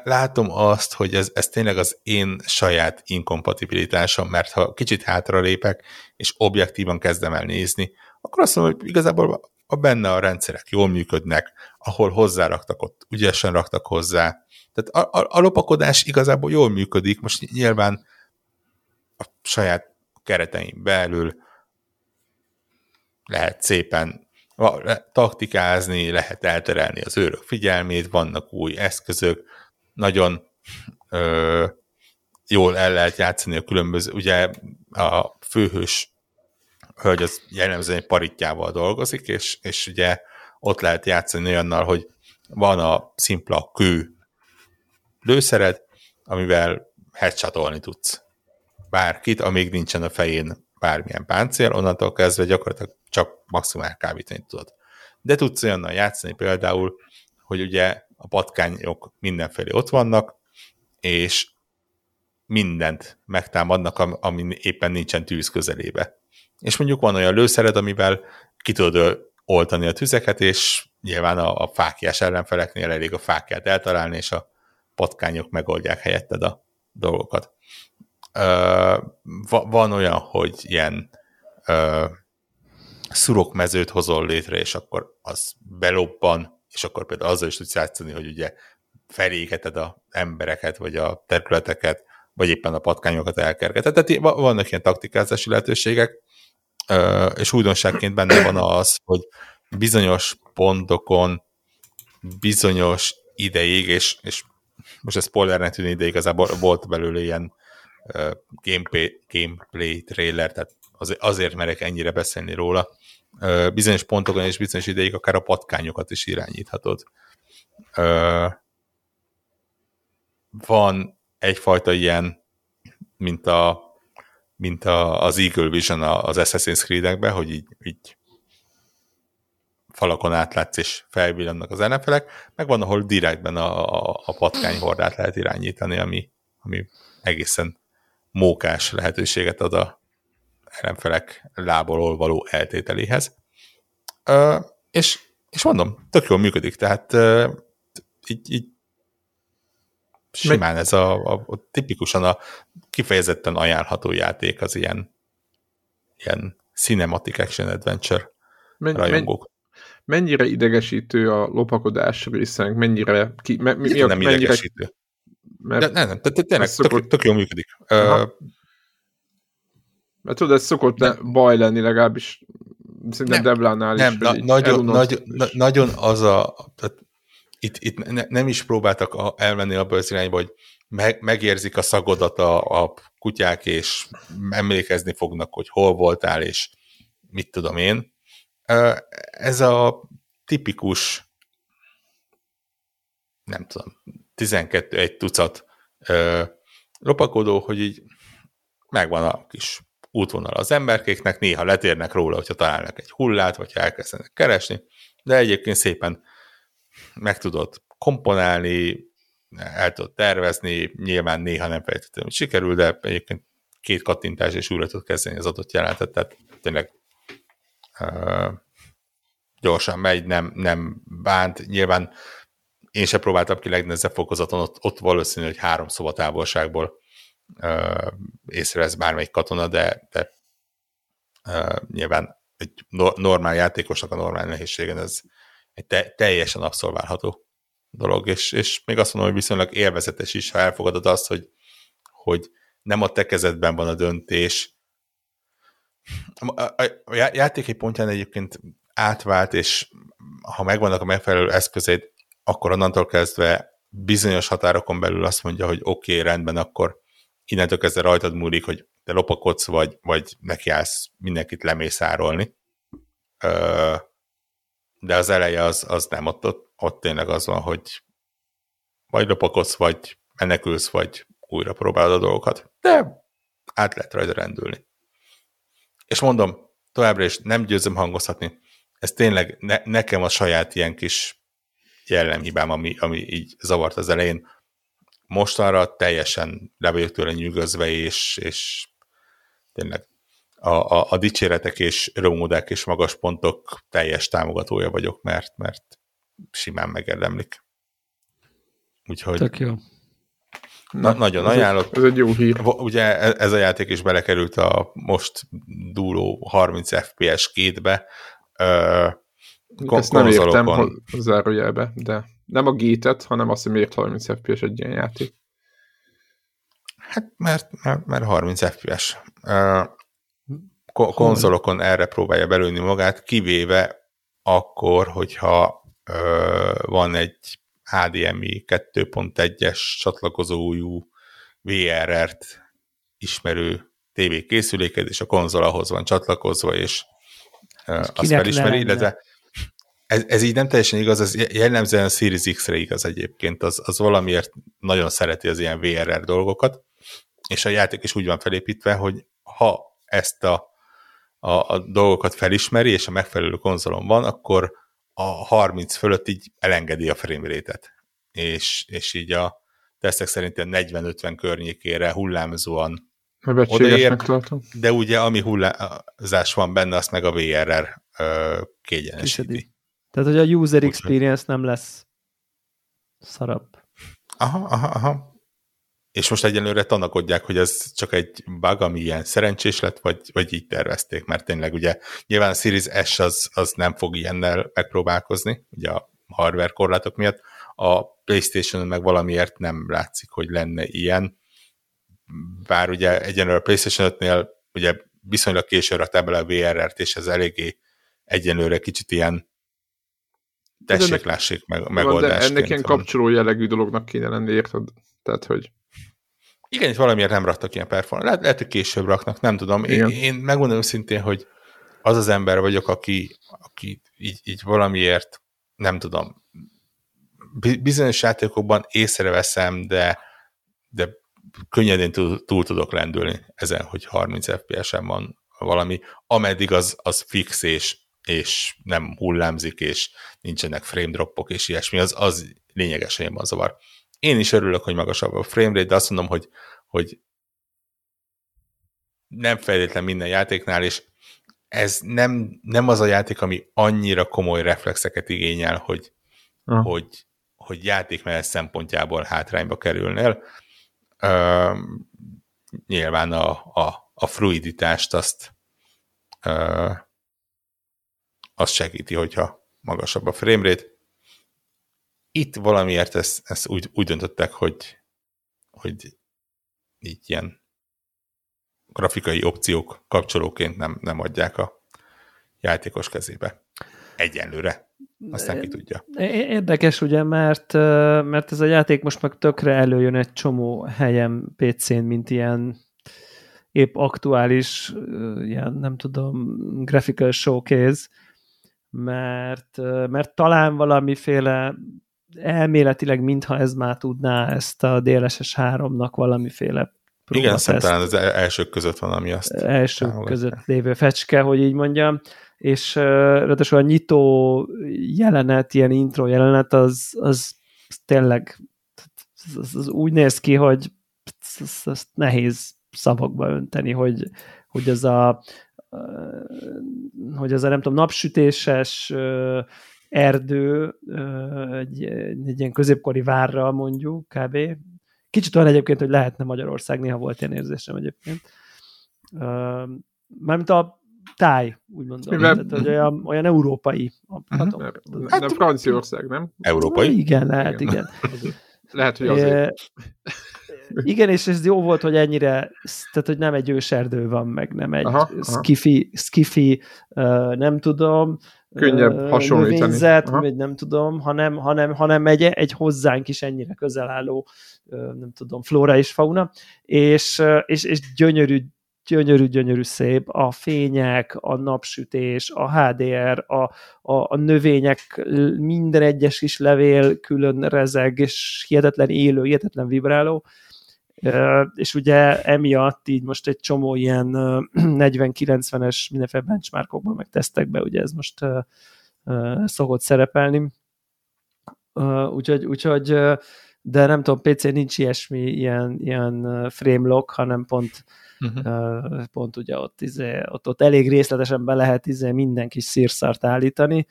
látom azt, hogy ez, ez tényleg az én saját inkompatibilitásom, mert ha kicsit hátra lépek, és objektívan kezdem el nézni, akkor azt mondom, hogy igazából a benne a rendszerek jól működnek, ahol hozzáraktak, ott ügyesen raktak hozzá, tehát a, a, a lopakodás igazából jól működik, most nyilván a saját keretein belül lehet szépen taktikázni, lehet elterelni az őrök figyelmét, vannak új eszközök, nagyon ö, jól el lehet játszani a különböző, ugye a főhős hölgy az jellemzően egy paritjával dolgozik, és, és ugye ott lehet játszani olyannal, hogy van a szimpla kő lőszered, amivel headshotolni tudsz bárkit, amíg nincsen a fején bármilyen páncél, onnantól kezdve gyakorlatilag csak maximál kábítani tudod. De tudsz olyannal játszani például, hogy ugye a patkányok mindenfelé ott vannak, és mindent megtámadnak, ami éppen nincsen tűz közelébe. És mondjuk van olyan lőszered, amivel ki tudod oltani a tüzeket, és nyilván a, a fákjás ellenfeleknél elég a fákját eltalálni, és a patkányok megoldják helyetted a dolgokat. Uh, van olyan, hogy ilyen uh, szurokmezőt hozol létre, és akkor az belobban, és akkor például azzal is tudsz játszani, hogy ugye felégeted a embereket, vagy a területeket, vagy éppen a patkányokat elkergeted. Tehát vannak ilyen taktikázási lehetőségek, és újdonságként benne van az, hogy bizonyos pontokon bizonyos ideig, és, és most ez spoilernek tűnik, de igazából volt belőle ilyen gameplay, gameplay trailer, tehát az, azért merek ennyire beszélni róla. Bizonyos pontokon és bizonyos ideig akár a patkányokat is irányíthatod. Van egyfajta ilyen, mint, a, mint a, az Eagle Vision az Assassin's Creed-ekben, hogy így, így falakon átlátsz és felvillannak az ellenfelek, meg van, ahol direktben a, a, a patkányhordát lehet irányítani, ami, ami egészen mókás lehetőséget ad a ellenfelek lából való eltételéhez. Uh, és, és mondom, tök jól működik, tehát uh, így, így simán ez a, a, a tipikusan a kifejezetten ajánlható játék az ilyen ilyen cinematic action adventure men, rajongók. Men, mennyire idegesítő a lopakodás részen, mennyire ki, me, mi, nem mennyire, idegesítő. Mert De, nem, nem, tényleg szokott... tök, tök jól működik. Uh, mert tudod, ez szokott ne, baj lenni legalábbis szerintem Deblánál is. Nem, na, nagyon, nagy, na, nagyon az a, tehát itt, itt ne, nem is próbáltak a, elmenni abba az irányba, hogy meg, megérzik a szagodat a, a kutyák, és emlékezni fognak, hogy hol voltál, és mit tudom én. Ez a tipikus, nem tudom, 12 egy tucat lopakodó, hogy így megvan a kis útvonal az emberkéknek, néha letérnek róla, hogyha találnak egy hullát, vagy elkezdenek keresni, de egyébként szépen meg tudod komponálni, el tudod tervezni, nyilván néha nem feltétlenül sikerül, de egyébként két kattintás és újra tud kezdeni az adott jelentet, tehát tényleg uh, gyorsan megy, nem, nem bánt. Nyilván én sem próbáltam ki legnehezebb fokozaton, ott, ott valószínű, hogy három szoba távolságból uh, észrevesz bármelyik katona, de, de uh, nyilván egy normál játékosnak a normál nehézségen ez egy te, teljesen abszolválható dolog, és, és még azt mondom, hogy viszonylag élvezetes is, ha elfogadod azt, hogy, hogy nem a te kezedben van a döntés. A, a, a játék egy pontján egyébként átvált, és ha megvannak a megfelelő eszközét, akkor onnantól kezdve bizonyos határokon belül azt mondja, hogy oké, okay, rendben, akkor innentől kezdve rajtad múlik, hogy te lopakodsz, vagy, vagy nekiállsz mindenkit lemészárolni. De az eleje az, az nem, ott, ott, ott tényleg az van, hogy vagy lopakodsz, vagy menekülsz, vagy újra próbálod a dolgokat. De át lehet rajta rendülni. És mondom, továbbra is nem győzöm hangozhatni. Ez tényleg ne, nekem a saját ilyen kis jellemhibám, ami, ami így zavart az elején. Mostanra teljesen le vagyok tőle nyűgözve, és, és tényleg a, a, a dicséretek és örömódák és magas pontok teljes támogatója vagyok, mert, mert simán megérdemlik. Úgyhogy... Tök jó. Na, nagyon ez ajánlok. Egy, ez egy jó hír. Ugye e, ez a játék is belekerült a most dúló 30 FPS kétbe. Kon- Ezt nem értem zárójelbe, de nem a gétet, hanem azt, hogy miért 30 FPS egy ilyen játék. Hát mert, mert, mert 30 FPS. Uh, konzolokon erre próbálja belőni magát, kivéve akkor, hogyha uh, van egy HDMI 2.1-es csatlakozójú VRR-t ismerő TV készüléked, és a konzol ahhoz van csatlakozva, és uh, azt felismeri, illetve ez, ez így nem teljesen igaz, ez jellemzően a Series X-re igaz egyébként, az, az valamiért nagyon szereti az ilyen VRR dolgokat, és a játék is úgy van felépítve, hogy ha ezt a, a, a dolgokat felismeri, és a megfelelő konzolon van, akkor a 30 fölött így elengedi a frame rate-et. És, és így a tesztek szerint 40-50 környékére hullámzóan odaér, de ugye ami hullámzás van benne, azt meg a VRR ö, kiegyenesíti. Tehát, hogy a user experience nem lesz szarabb. Aha, aha, aha. És most egyelőre tanakodják, hogy ez csak egy bug, ami ilyen szerencsés lett, vagy, vagy így tervezték, mert tényleg ugye nyilván a Series S az, az nem fog ilyennel megpróbálkozni, ugye a hardware korlátok miatt, a Playstation meg valamiért nem látszik, hogy lenne ilyen, bár ugye egyenlőre a Playstation 5-nél ugye viszonylag későn rakták bele a VRR-t, és ez eléggé egyenlőre kicsit ilyen tessék, ennek, lássék meg, megoldásként. De ennek ilyen kapcsoló jellegű dolognak kéne lenni, érted? Tehát, hogy... Igen, itt valamiért nem raktak ilyen performance. Lehet, lehet, hogy később raknak, nem tudom. Én, én megmondom szintén, hogy az az ember vagyok, aki, aki így, így valamiért, nem tudom, bizonyos játékokban észreveszem, de, de könnyedén túl, túl tudok lendülni ezen, hogy 30 FPS-en van valami, ameddig az, az fix és, és nem hullámzik, és nincsenek frame dropok és ilyesmi, az, az lényegesen van zavar. Én is örülök, hogy magasabb a frame rate, de azt mondom, hogy, hogy nem feltétlen minden játéknál, és ez nem, nem az a játék, ami annyira komoly reflexeket igényel, hogy, hogy, hogy játékmenet szempontjából hátrányba kerülnél. Uh, nyilván a, a, a fluiditást azt uh, azt segíti, hogyha magasabb a framerate. Itt valamiért ezt, ezt úgy, úgy döntöttek, hogy, hogy így ilyen grafikai opciók kapcsolóként nem, nem adják a játékos kezébe. Egyenlőre. Aztán ki tudja. Érdekes ugye, mert, mert ez a játék most meg tökre előjön egy csomó helyen PC-n, mint ilyen épp aktuális, ilyen nem tudom, graphical showcase, mert, mert talán valamiféle elméletileg, mintha ez már tudná ezt a DLSS 3-nak valamiféle igen, talán az elsők között van, ami azt Elsők között lévő fecske, hogy így mondjam, és ráadásul a nyitó jelenet, ilyen intro jelenet, az, az, tényleg az, az úgy néz ki, hogy azt nehéz szavakba önteni, hogy, hogy ez a hogy ez a nem tudom, napsütéses erdő egy, egy ilyen középkori várra mondjuk, kb. Kicsit olyan egyébként, hogy lehetne Magyarország, néha volt ilyen érzésem egyébként. Mármint a táj, úgy mondom. Mivel... Tehát, hogy olyan, olyan európai. Uh-huh. Hát, nem Franciaország, nem? Európai? Igen, lehet, igen. lehet, hogy azért. Igen, és ez jó volt, hogy ennyire, tehát hogy nem egy őserdő van, meg nem egy aha, skifi, skifi nem tudom, könnyebb hasonlítani. Növényzet, vagy nem tudom, hanem, hanem, hanem egy, egy hozzánk is ennyire közel álló, nem tudom, flóra és fauna, és, és, és gyönyörű, gyönyörű, gyönyörű szép, a fények, a napsütés, a HDR, a, a, a növények, minden egyes kis levél külön rezeg, és hihetetlen élő, hihetetlen vibráló, és ugye emiatt így most egy csomó ilyen 40-90-es [CLEARS THROAT] mindenféle benchmarkokban meg tesztekbe, ugye ez most szokott szerepelni. Úgyhogy, úgyhogy de nem tudom, PC nincs ilyesmi, ilyen, ilyen frame lock, hanem pont uh-huh. pont ugye ott, izé, ott, ott elég részletesen be lehet izé minden kis szírszart állítani,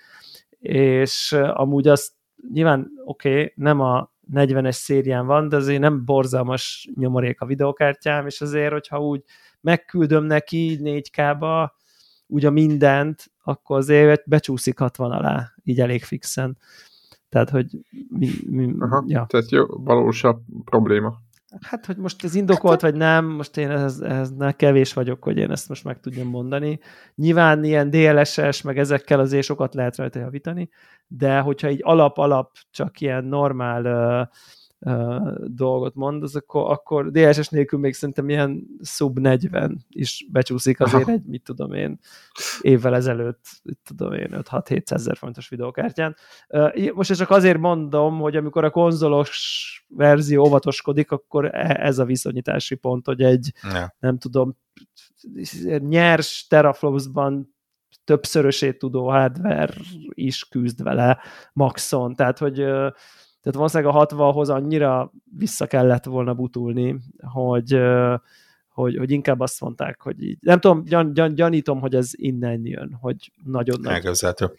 és amúgy azt nyilván oké, okay, nem a 40-es szérián van, de azért nem borzalmas nyomorék a videokártyám, és azért, hogyha úgy megküldöm neki 4K-ba úgy a mindent, akkor azért becsúszik 60 alá, így elég fixen. Tehát, hogy mi, mi, Aha, ja. tehát jó, valósabb probléma. Hát, hogy most ez indokolt, vagy nem, most én ehhez, ehhez kevés vagyok, hogy én ezt most meg tudjam mondani. Nyilván ilyen DLSS, meg ezekkel azért sokat lehet rajta javítani, de hogyha így alap-alap csak ilyen normál uh, dolgot mond, az akkor, akkor DLSS nélkül még szerintem ilyen sub 40 is becsúszik azért egy, mit tudom én, évvel ezelőtt, mit tudom én, 5-6-700 ezer fontos videokártyán. Uh, most csak azért mondom, hogy amikor a konzolos verzió óvatoskodik, akkor e, ez a viszonyítási pont, hogy egy, ja. nem tudom, nyers teraflopsban többszörösét tudó hardware is küzd vele maxon, tehát hogy tehát valószínűleg a 60-hoz annyira vissza kellett volna butulni, hogy, hogy, hogy inkább azt mondták, hogy így, nem tudom, gyan, gyan, gyanítom, hogy ez innen jön, hogy nagyon nagy. Elképzelhető.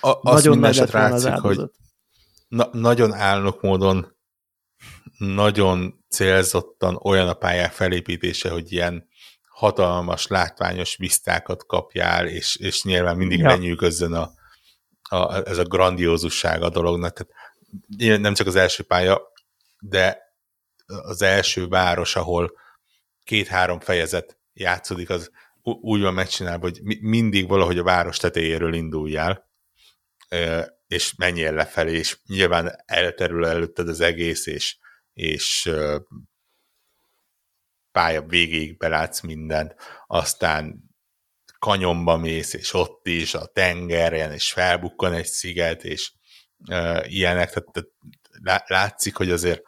Azt nagyon nagy lett látszik, hogy na, nagyon állnok módon nagyon célzottan olyan a pályák felépítése, hogy ilyen hatalmas, látványos visztákat kapjál, és, és nyilván mindig ja. lenyűgözzön a, a, ez a grandiózusság a dolognak. Tehát nem csak az első pálya, de az első város, ahol két-három fejezet játszódik, az úgy van megcsinálva, hogy mindig valahogy a város tetejéről induljál, és menjél lefelé, és nyilván elterül előtted az egész, és, és pálya végéig belátsz mindent, aztán kanyomba mész, és ott is a tengeren, és felbukkan egy sziget, és ilyenek, tehát, tehát látszik, hogy azért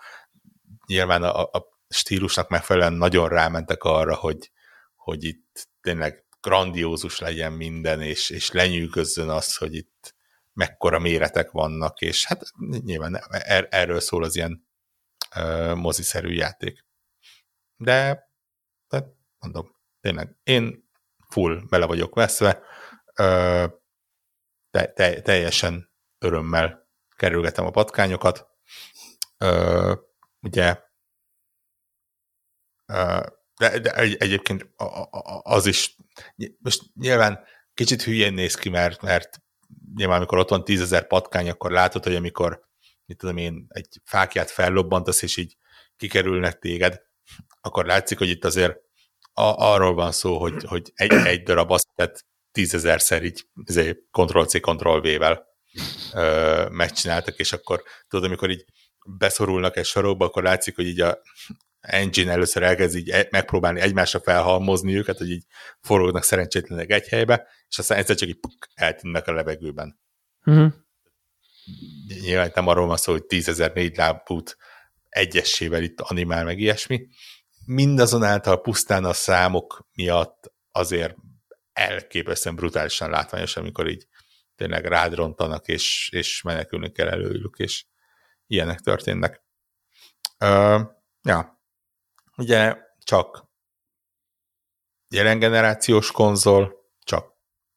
nyilván a, a stílusnak megfelelően nagyon rámentek arra, hogy, hogy itt tényleg grandiózus legyen minden, és, és lenyűgözzön az, hogy itt mekkora méretek vannak, és hát nyilván er, erről szól az ilyen uh, moziszerű játék. De, de mondom, tényleg, én full bele vagyok veszve, uh, te, te, teljesen örömmel kerülgetem a patkányokat. Uh, ugye de, de egy, egyébként az is, most nyilván kicsit hülyén néz ki, mert, mert nyilván amikor ott van tízezer patkány, akkor látod, hogy amikor mit tudom én, egy fákját fellobbantasz, és így kikerülnek téged, akkor látszik, hogy itt azért a, arról van szó, hogy, hogy egy, egy darab azt tehát tízezerszer így Ctrl-C, Ctrl-V-vel megcsináltak, és akkor tudod, amikor így beszorulnak egy sarokba, akkor látszik, hogy így a engine először elkezd így e- megpróbálni egymásra felhalmozni őket, hogy így forognak szerencsétlenek egy helybe, és aztán egyszer csak így puk, eltűnnek a levegőben. Uh-huh. Nyilván nem arról van szó, hogy tízezer négy lábút egyessével itt animál meg ilyesmi. Mindazonáltal pusztán a számok miatt azért elképesztően brutálisan látványos, amikor így tényleg rád rontanak, és, és menekülni kell előjük, és ilyenek történnek. Uh, ja, ugye csak jelen generációs konzol, csak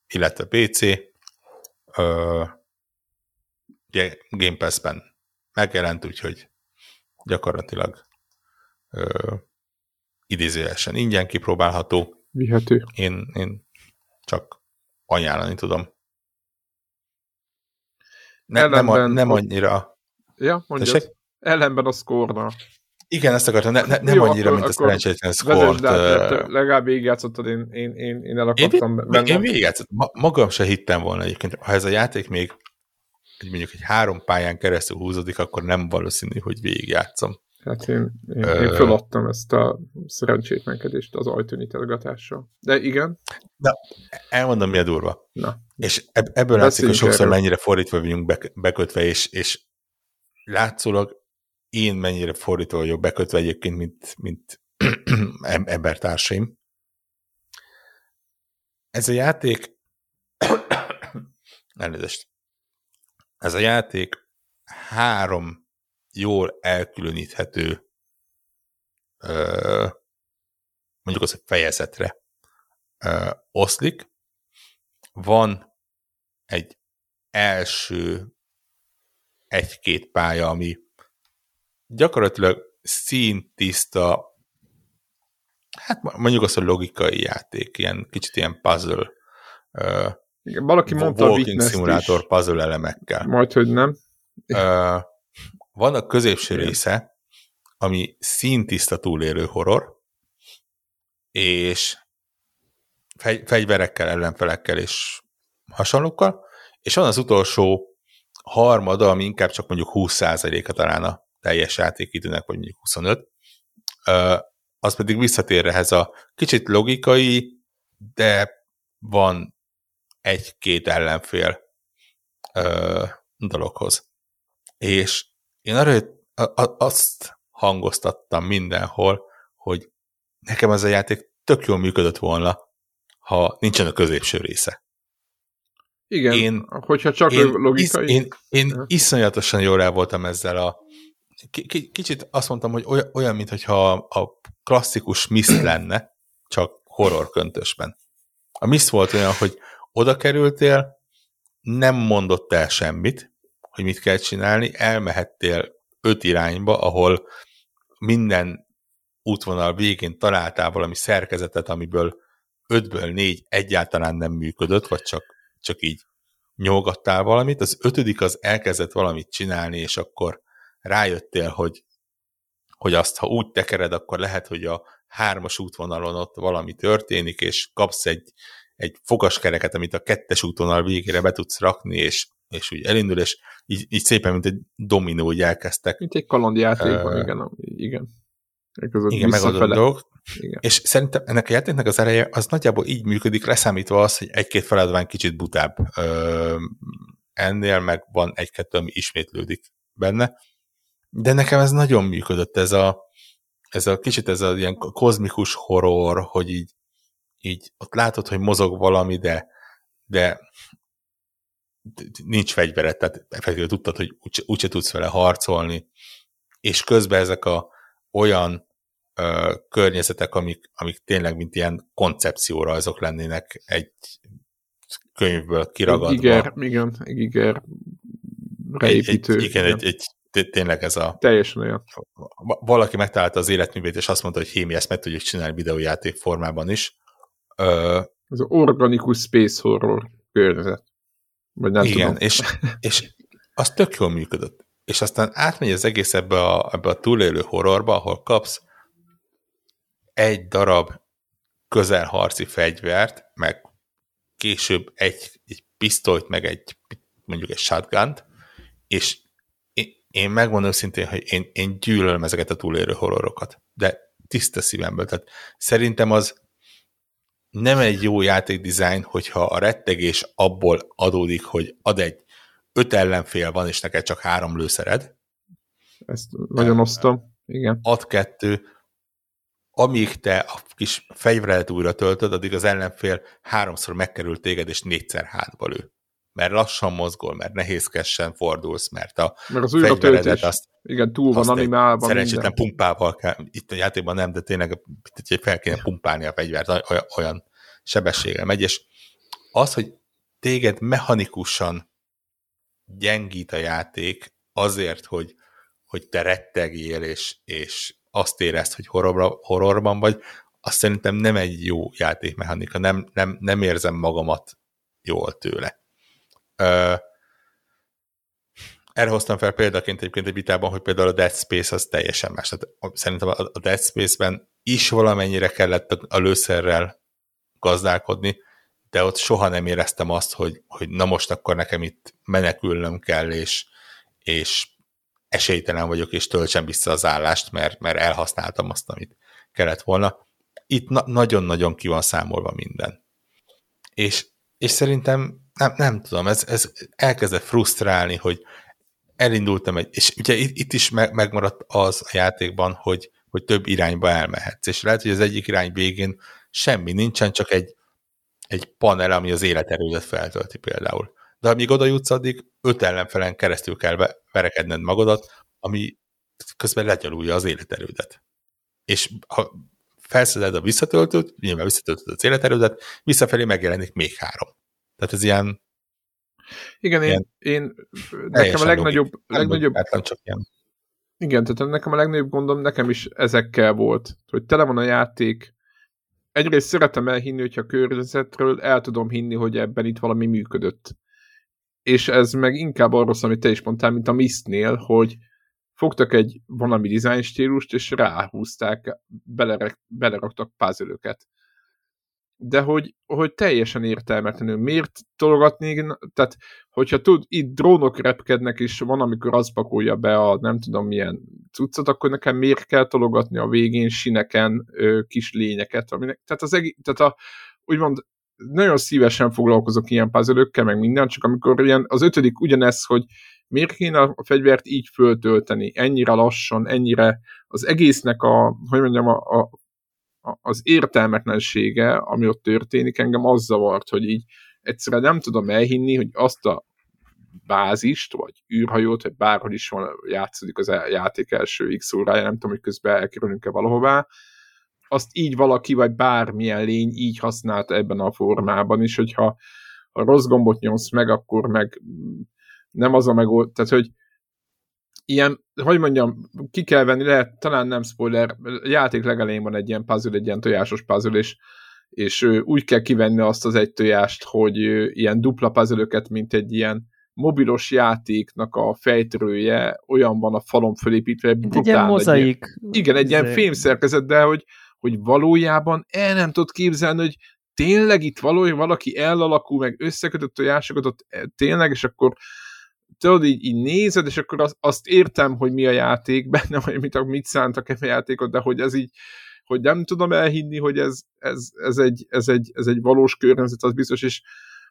illetve PC, ö, ugye Game Pass-ben megjelent, úgyhogy gyakorlatilag ö, idézőjelesen ingyen kipróbálható. Vihető. Én, én csak ajánlani tudom. Ne, nem, a, nem annyira... Ja, mondjad. Ellenben a szkorna. Igen, ezt akartam, ne, ne, nem Jó, annyira, akkor, mint a szerencsétlen. Uh... Legalább végigjátszottad, én, én, én, én el akartam én, benne. Én végigjátszottam, magam se hittem volna egyébként, ha ez a játék még mondjuk egy három pályán keresztül húzódik, akkor nem valószínű, hogy végigjátszom. Hát én, én, uh... én feladtam ezt a szerencsétlenkedést az ajtónyitolgatással. De igen. Na, elmondom, mi a durva. Na. És ebből látszik, hogy sokszor erről. mennyire fordítva vagyunk bekötve, és, és látszólag én mennyire fordítva vagyok bekötve egyébként, mint, mint [CLEARS THROAT] embertársaim. Ez a játék [CLEARS THROAT] elnézést. Ez a játék három jól elkülöníthető mondjuk az fejezetre oszlik. Van egy első egy-két pálya, ami gyakorlatilag színtiszta, hát mondjuk azt a logikai játék, ilyen kicsit ilyen puzzle, Igen, valaki mondta Walking Simulator is. puzzle elemekkel. Majd, hogy nem. Uh, van a középső Igen. része, ami színtiszta túlélő horror, és fegy, fegyverekkel, ellenfelekkel és hasonlókkal, és van az utolsó harmada, ami inkább csak mondjuk 20%-a talán a teljes játékidőnek, vagy mondjuk 25, az pedig visszatér ehhez a kicsit logikai, de van egy-két ellenfél dologhoz. És én arra azt hangoztattam mindenhol, hogy nekem ez a játék tök jól működött volna, ha nincsen a középső része. Igen, én, hogyha csak én, logikai... Is, én, én iszonyatosan jól el voltam ezzel a kicsit azt mondtam, hogy olyan, olyan mintha a klasszikus Mist [CLEARS THROAT] lenne, csak horror köntösben. A Mist volt olyan, hogy oda kerültél, nem mondott el semmit, hogy mit kell csinálni, elmehettél öt irányba, ahol minden útvonal végén találtál valami szerkezetet, amiből ötből négy egyáltalán nem működött, vagy csak, csak így nyolgattál valamit, az ötödik az elkezdett valamit csinálni, és akkor rájöttél, hogy, hogy azt, ha úgy tekered, akkor lehet, hogy a hármas útvonalon ott valami történik, és kapsz egy, egy fogaskereket, amit a kettes útvonal végére be tudsz rakni, és és úgy elindul, és így, így szépen, mint egy dominó, úgy elkezdtek. Mint egy kalandjátékban, uh, igen. Igen, igen megadott dolgok. Igen. És szerintem ennek a játéknak az ereje az nagyjából így működik, leszámítva az, hogy egy-két feladvány kicsit butább. Ö, ennél meg van egy-kettő, ami ismétlődik benne. De nekem ez nagyon működött, ez a, ez a kicsit ez a ilyen kozmikus horror, hogy így, így ott látod, hogy mozog valami, de, de nincs fegyvered, tehát effektíve tudtad, hogy úgyse, úgyse tudsz vele harcolni, és közben ezek a olyan ö, környezetek, amik, amik tényleg mint ilyen koncepciórajzok lennének egy könyvből kiragadva. Igen, igen, igen, reépítő. Egy, igen, egy, egy, tényleg ez a... Teljesen olyan. Valaki megtalálta az életművét, és azt mondta, hogy hémi, ezt meg tudjuk csinálni videójáték formában is. Ö, ez az organikus space horror környezet. Vagy nem igen, tudom. És, és az tök jól működött. És aztán átmegy az egész ebbe a, ebbe a túlélő horrorba, ahol kapsz egy darab közelharci fegyvert, meg később egy, egy pisztolyt, meg egy mondjuk egy shotgun és én, én megmondom szintén, hogy én, én gyűlölöm ezeket a túlélő horrorokat, de tiszta szívemből. Tehát szerintem az nem egy jó játékdizájn, hogyha a rettegés abból adódik, hogy ad egy öt ellenfél van, és neked csak három lőszered. Ezt nagyon osztom, igen. Ad kettő, amíg te a kis fegyveredet újra töltöd, addig az ellenfél háromszor megkerül téged, és négyszer hátba lő. Mert lassan mozgol, mert nehézkesen fordulsz, mert a mert az fegyveredet azt igen, túl van animálva. Szerencsétlen minden. pumpával kell, itt a játékban nem, de tényleg fel kéne pumpálni a fegyvert, olyan sebességgel megy, és az, hogy téged mechanikusan gyengít a játék azért, hogy, hogy te rettegél, és, és azt érezd, hogy horrorba, horrorban vagy, azt szerintem nem egy jó játékmechanika, nem, nem, nem érzem magamat jól tőle. Ö, erre hoztam fel példaként egyébként egy vitában, hogy például a Dead Space az teljesen más. Tehát szerintem a Dead Space-ben is valamennyire kellett a lőszerrel gazdálkodni, de ott soha nem éreztem azt, hogy, hogy na most akkor nekem itt menekülnöm kell, és, és esélytelen vagyok, és töltsem vissza az állást, mert, mert elhasználtam azt, amit kellett volna. Itt na- nagyon-nagyon ki van számolva minden. És, és szerintem, nem, nem tudom, ez, ez elkezdett frusztrálni, hogy elindultam egy, és ugye itt, itt is me- megmaradt az a játékban, hogy, hogy több irányba elmehetsz, és lehet, hogy az egyik irány végén semmi nincsen, csak egy, egy panel, ami az életerődet feltölti például de amíg oda jutsz, addig öt ellenfelen keresztül kell verekedned magadat, ami közben legyalulja az életerődet. És ha felszeded a visszatöltőt, nyilván visszatöltöd az életerődet, visszafelé megjelenik még három. Tehát ez ilyen igen, ilyen én, én nekem a legnagyobb, legnagyobb csak ilyen. Igen, tehát nekem a legnagyobb gondom nekem is ezekkel volt, hogy tele van a játék, egyrészt szeretem elhinni, hogyha a környezetről el tudom hinni, hogy ebben itt valami működött. És ez meg inkább arról szól, amit te is mondtál, mint a Mistnél, hogy fogtak egy valami design stílust, és ráhúzták, belerak, beleraktak puzzle De hogy, hogy teljesen értelmetlenül. Miért tologatni? Tehát, hogyha tud, itt drónok repkednek, és van, amikor az pakolja be a nem tudom milyen cuccot, akkor nekem miért kell tologatni a végén sineken ö, kis lényeket? Aminek, tehát, az egész, tehát a, úgymond nagyon szívesen foglalkozok ilyen puzzle meg minden, csak amikor ilyen az ötödik ugyanez, hogy miért kéne a fegyvert így föltölteni, ennyire lassan, ennyire az egésznek a, hogy mondjam, a, a, az értelmetlensége, ami ott történik, engem az zavart, hogy így egyszerűen nem tudom elhinni, hogy azt a bázist, vagy űrhajót, vagy bárhogy is van, játszódik az játék első X órája, nem tudom, hogy közben elkerülünk-e valahová, azt így valaki, vagy bármilyen lény így használta ebben a formában is, hogyha ha rossz gombot nyomsz meg, akkor meg nem az a megold, tehát hogy ilyen, hogy mondjam, ki kell venni, lehet, talán nem spoiler, a játék legelején van egy ilyen puzzle, egy ilyen tojásos puzzle, és, és úgy kell kivenni azt az egy tojást, hogy ilyen dupla puzzle mint egy ilyen mobilos játéknak a fejtörője olyan van a falon fölépítve, brutál. Egy ilyen mozaik. Egy, igen, egy ilyen fémszerkezet, de hogy hogy valójában el nem tudod képzelni, hogy tényleg itt valójában valaki elalakul, meg összekötött tojásokat ott eh, tényleg, és akkor tudod, így, így nézed, és akkor azt, azt értem, hogy mi a játék [LAUGHS] benne, vagy mit, mit szántak e a játékot, de hogy ez így, hogy nem tudom elhinni, hogy ez, ez, ez, egy, ez, egy, ez egy valós környezet, az biztos, és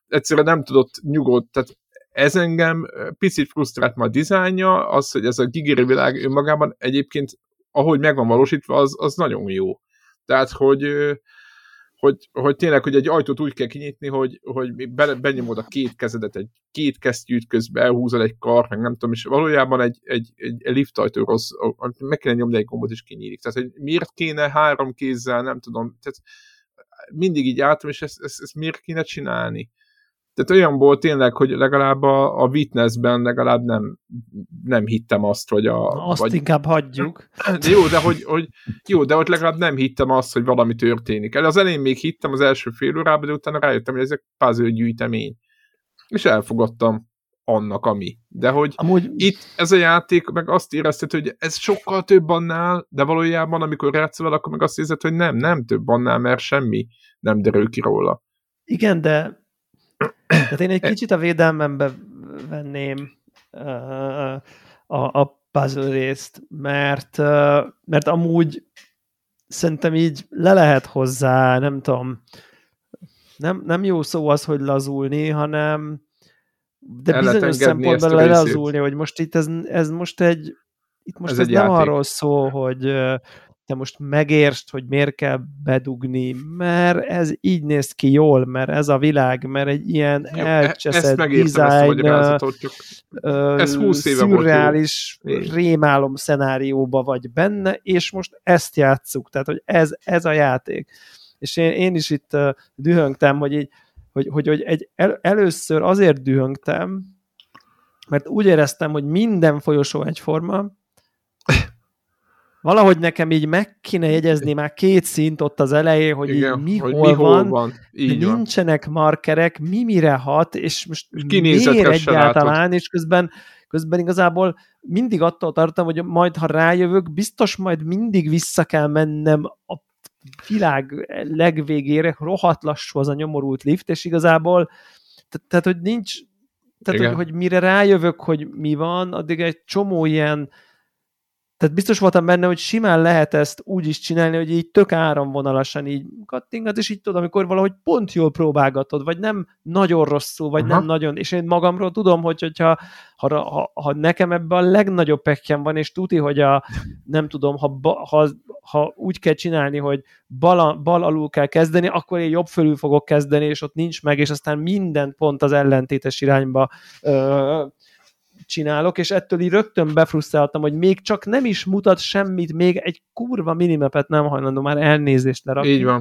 egyszerűen nem tudott nyugodt, tehát ez engem picit frusztrált ma a dizájnja, az, hogy ez a gigiri világ önmagában egyébként, ahogy meg van valósítva, az, az nagyon jó. Tehát, hogy, hogy, hogy tényleg, hogy egy ajtót úgy kell kinyitni, hogy, hogy be, benyomod a két kezedet, egy két kesztyűt közben elhúzol egy kar, meg nem tudom, és valójában egy, egy, egy, egy lift ajtó rossz, meg kéne nyomni egy gombot, és kinyílik. Tehát, hogy miért kéne három kézzel, nem tudom, tehát mindig így álltam, és ezt, ezt, ezt miért kéne csinálni? Tehát olyanból tényleg, hogy legalább a, a Witnessben legalább nem, nem hittem azt, hogy a... Azt vagy, inkább hagyjuk. De [LAUGHS] jó, de hogy, hogy, jó, de ott legalább nem hittem azt, hogy valami történik. El az elején még hittem az első fél órában, de utána rájöttem, hogy ezek puzzle gyűjtemény. És elfogadtam annak, ami. De hogy Amúgy... itt ez a játék, meg azt érezted, hogy ez sokkal több annál, de valójában, amikor játszol akkor meg azt érzed, hogy nem, nem több annál, mert semmi nem derül ki róla. Igen, de tehát én egy kicsit a védelmembe venném uh, a, a puzzle részt, mert, uh, mert amúgy szerintem így le lehet hozzá, nem tudom, nem, nem jó szó az, hogy lazulni, hanem de El bizonyos szempontból lelazulni, hogy most itt ez, ez most egy itt most ez, ez nem arról szól, hogy te most megérst, hogy miért kell bedugni, mert ez így néz ki jól, mert ez a világ, mert egy ilyen Jó, e- elcseszett design, ez 20 éve szürreális volt rémálom szenárióba vagy benne, és most ezt játsszuk, tehát hogy ez, ez a játék. És én, én is itt uh, dühöngtem, hogy, így, hogy, hogy, hogy egy, el, először azért dühöngtem, mert úgy éreztem, hogy minden folyosó egyforma, valahogy nekem így meg kéne jegyezni már két szint ott az elején, hogy Igen, így mi, hogy hol, mi hol van, van. Így nincsenek van. markerek, mi mire hat, és most és miért egyáltalán, látod. és közben, közben igazából mindig attól tartom, hogy majd ha rájövök, biztos majd mindig vissza kell mennem a világ legvégére, rohadt lassú az a nyomorult lift, és igazából tehát, hogy nincs, tehát, hogy, hogy mire rájövök, hogy mi van, addig egy csomó ilyen tehát biztos voltam benne, hogy simán lehet ezt úgy is csinálni, hogy így tök áramvonalasan így kattingat, és így tudod, amikor valahogy pont jól próbálgatod, vagy nem nagyon rosszul, vagy Aha. nem nagyon, és én magamról tudom, hogy hogyha ha, ha, ha nekem ebben a legnagyobb pekkem van, és tuti, hogy a, nem tudom, ha, ha, ha úgy kell csinálni, hogy bal, bal alul kell kezdeni, akkor én jobb fölül fogok kezdeni, és ott nincs meg, és aztán minden pont az ellentétes irányba ö, csinálok, és ettől így rögtön befrusztráltam, hogy még csak nem is mutat semmit, még egy kurva minimapet nem hajlandó már elnézést lerakni. Így van.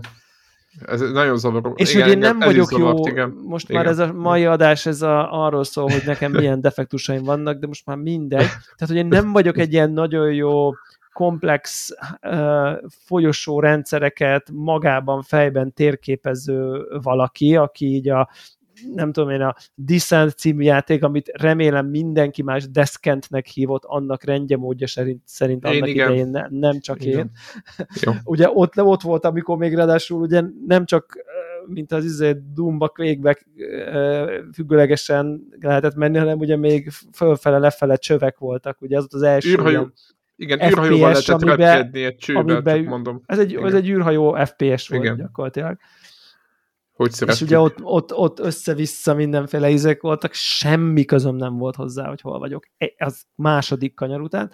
Ez nagyon zavaró. És igen, hogy én nem vagyok zavart, jó, igen. most igen. már ez a mai adás ez a, arról szól, hogy nekem [LAUGHS] milyen defektusaim vannak, de most már mindegy. Tehát, hogy én nem vagyok egy ilyen nagyon jó komplex uh, folyosó rendszereket magában fejben térképező valaki, aki így a nem tudom én, a Descent című játék, amit remélem mindenki más Descentnek hívott, annak rendje módja szerint, szerint annak igen. idején ne, nem csak igen. én. Jó. [LAUGHS] ugye ott, ott volt, amikor még ráadásul ugye nem csak mint az izé Doomba végbe függőlegesen lehetett menni, hanem ugye még fölfele, lefele csövek voltak, ugye az ott az első űrhajó, igen, FPS, űrhajóval lehetett amiben, egy csőbe, amiben, mondom. Ez egy, ez egy űrhajó FPS volt igen. gyakorlatilag hogy És ugye ott, ott, ott össze-vissza mindenféle izek voltak, semmi közöm nem volt hozzá, hogy hol vagyok. E, az második kanyar után.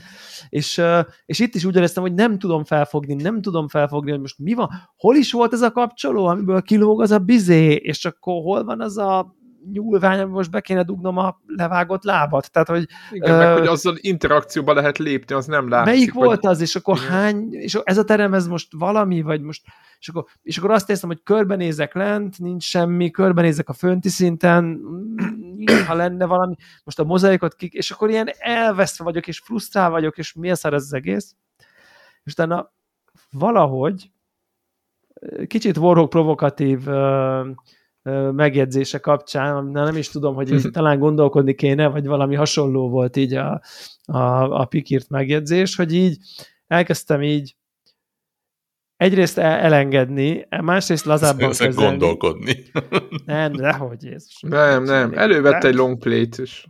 És, és itt is úgy éreztem, hogy nem tudom felfogni, nem tudom felfogni, hogy most mi van, hol is volt ez a kapcsoló, amiből kilóg az a bizé, és akkor hol van az a nyúlvány, most be kéne dugnom a levágott lábat. Tehát, hogy, Igen, uh, meg hogy azzal interakcióba lehet lépni, az nem látszik. Melyik vagy... volt az, és akkor Igen. hány, és ez a terem, ez most valami, vagy most, és akkor, és akkor azt érzem, hogy körbenézek lent, nincs semmi, körbenézek a fönti szinten, ha lenne valami, most a mozaikot kik, és akkor ilyen elveszve vagyok, és frusztrál vagyok, és mi ez az egész. És utána valahogy kicsit Warhawk provokatív uh, megjegyzése kapcsán, nem is tudom, hogy így [LAUGHS] talán gondolkodni kéne, vagy valami hasonló volt így a, a, a Pikírt megjegyzés, hogy így elkezdtem így egyrészt elengedni, másrészt lazábban kezelni. gondolkodni. Nem, nehogy Jézus. Nem, nem, elővette egy long play-t is.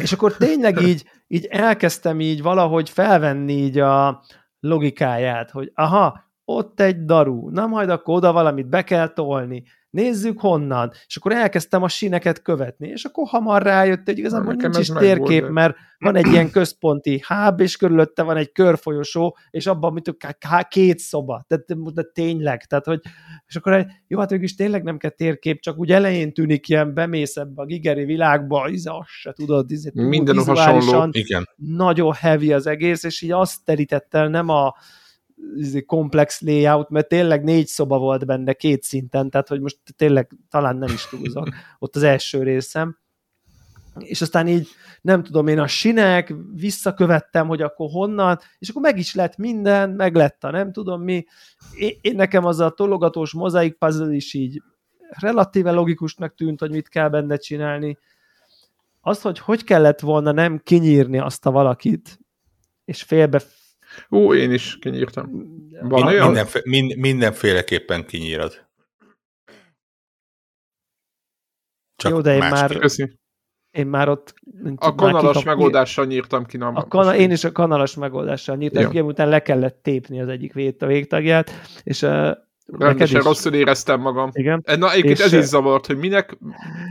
És akkor tényleg így, így elkezdtem így valahogy felvenni így a logikáját, hogy aha, ott egy daru, na majd akkor oda valamit be kell tolni, nézzük honnan, és akkor elkezdtem a síneket követni, és akkor hamar rájött, hogy igazából Nekem nincs is térkép, de- mert van egy ilyen központi háb, és körülötte van egy körfolyosó, és abban mit két szoba, de, de, tényleg, tehát hogy, és akkor jó, hát is tényleg nem kell térkép, csak úgy elején tűnik ilyen, bemész ebbe a gigeri világba, izé, azt se tudod, izé, túl Minden hasonló. Igen. nagyon heavy az egész, és így azt terítette el, nem a izé, komplex layout, mert tényleg négy szoba volt benne két szinten, tehát hogy most tényleg talán nem is túlzok, [LAUGHS] ott az első részem. És aztán így, nem tudom én, a sinek, visszakövettem, hogy akkor honnan, és akkor meg is lett minden, meg lett a nem tudom mi. Én, én nekem az a tologatós mozaik puzzle is így relatíve logikusnak tűnt, hogy mit kell benne csinálni. Az, hogy hogy kellett volna nem kinyírni azt a valakit, és félbe Ó, én is kinyírtam. Van Min- olyan? Mindenfé- min- mindenféleképpen kinyírod. Csak Jó, de én másképp. már- Köszi. én már ott... A kanalas kikap- megoldással nyírtam ki. Nem, A kana, én is a kanalas megoldással nyírtam Jó. ki, utána le kellett tépni az egyik vét, a végtagját, és uh, neked Rendesen rosszul éreztem magam. Igen. E, Na, egyébként És, ez is zavart, hogy minek...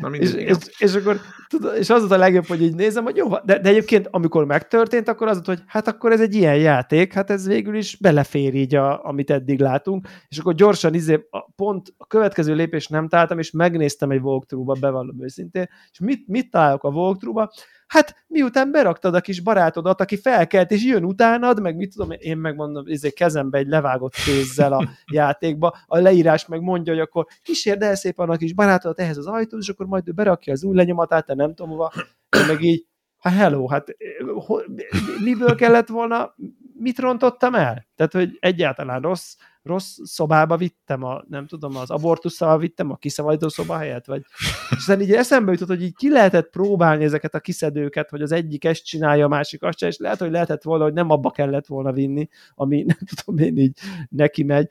Na, És, és, és, akkor, tudod, és az volt a legjobb, hogy így nézem, hogy jó, de, de egyébként amikor megtörtént, akkor az volt, hogy hát akkor ez egy ilyen játék, hát ez végül is belefér így, a, amit eddig látunk, és akkor gyorsan izé, a, pont a következő lépést nem találtam, és megnéztem egy walkthrough-ba, bevallom őszintén, és mit, mit találok a walkthrough-ba? Hát miután beraktad a kis barátodat, aki felkelt, és jön utánad, meg mit tudom, én megmondom, izé kezembe egy levágott kézzel a [LAUGHS] játékba, a leírás meg mondja, hogy akkor kísérd el szépen a kis barátodat ehhez az ajtóhoz, és akkor majd ő berakja az új lenyomatát, te nem tudom hova, én meg így, hát hello, hát eh, miből kellett volna, mit rontottam el? Tehát, hogy egyáltalán rossz, rossz szobába vittem, a, nem tudom, az abortusszal vittem a kiszabadító szoba helyett, vagy és aztán így eszembe jutott, hogy így ki lehetett próbálni ezeket a kiszedőket, hogy az egyik ezt csinálja, a másik azt csinálja, és lehet, hogy lehetett volna, hogy nem abba kellett volna vinni, ami nem tudom én így neki megy.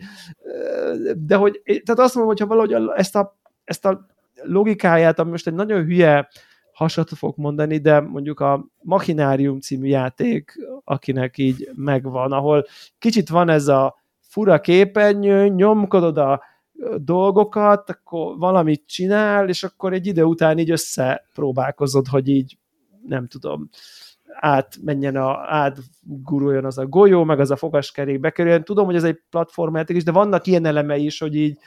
De hogy, tehát azt mondom, hogyha valahogy ezt a, ezt a logikáját, ami most egy nagyon hülye hasat fog mondani, de mondjuk a Machinárium című játék, akinek így megvan, ahol kicsit van ez a fura képernyő, nyomkodod a dolgokat, akkor valamit csinál, és akkor egy idő után így összepróbálkozod, hogy így nem tudom, átmenjen, a, átguruljon az a golyó, meg az a fogaskerék bekerüljön. Tudom, hogy ez egy platformjáték is, de vannak ilyen elemei is, hogy így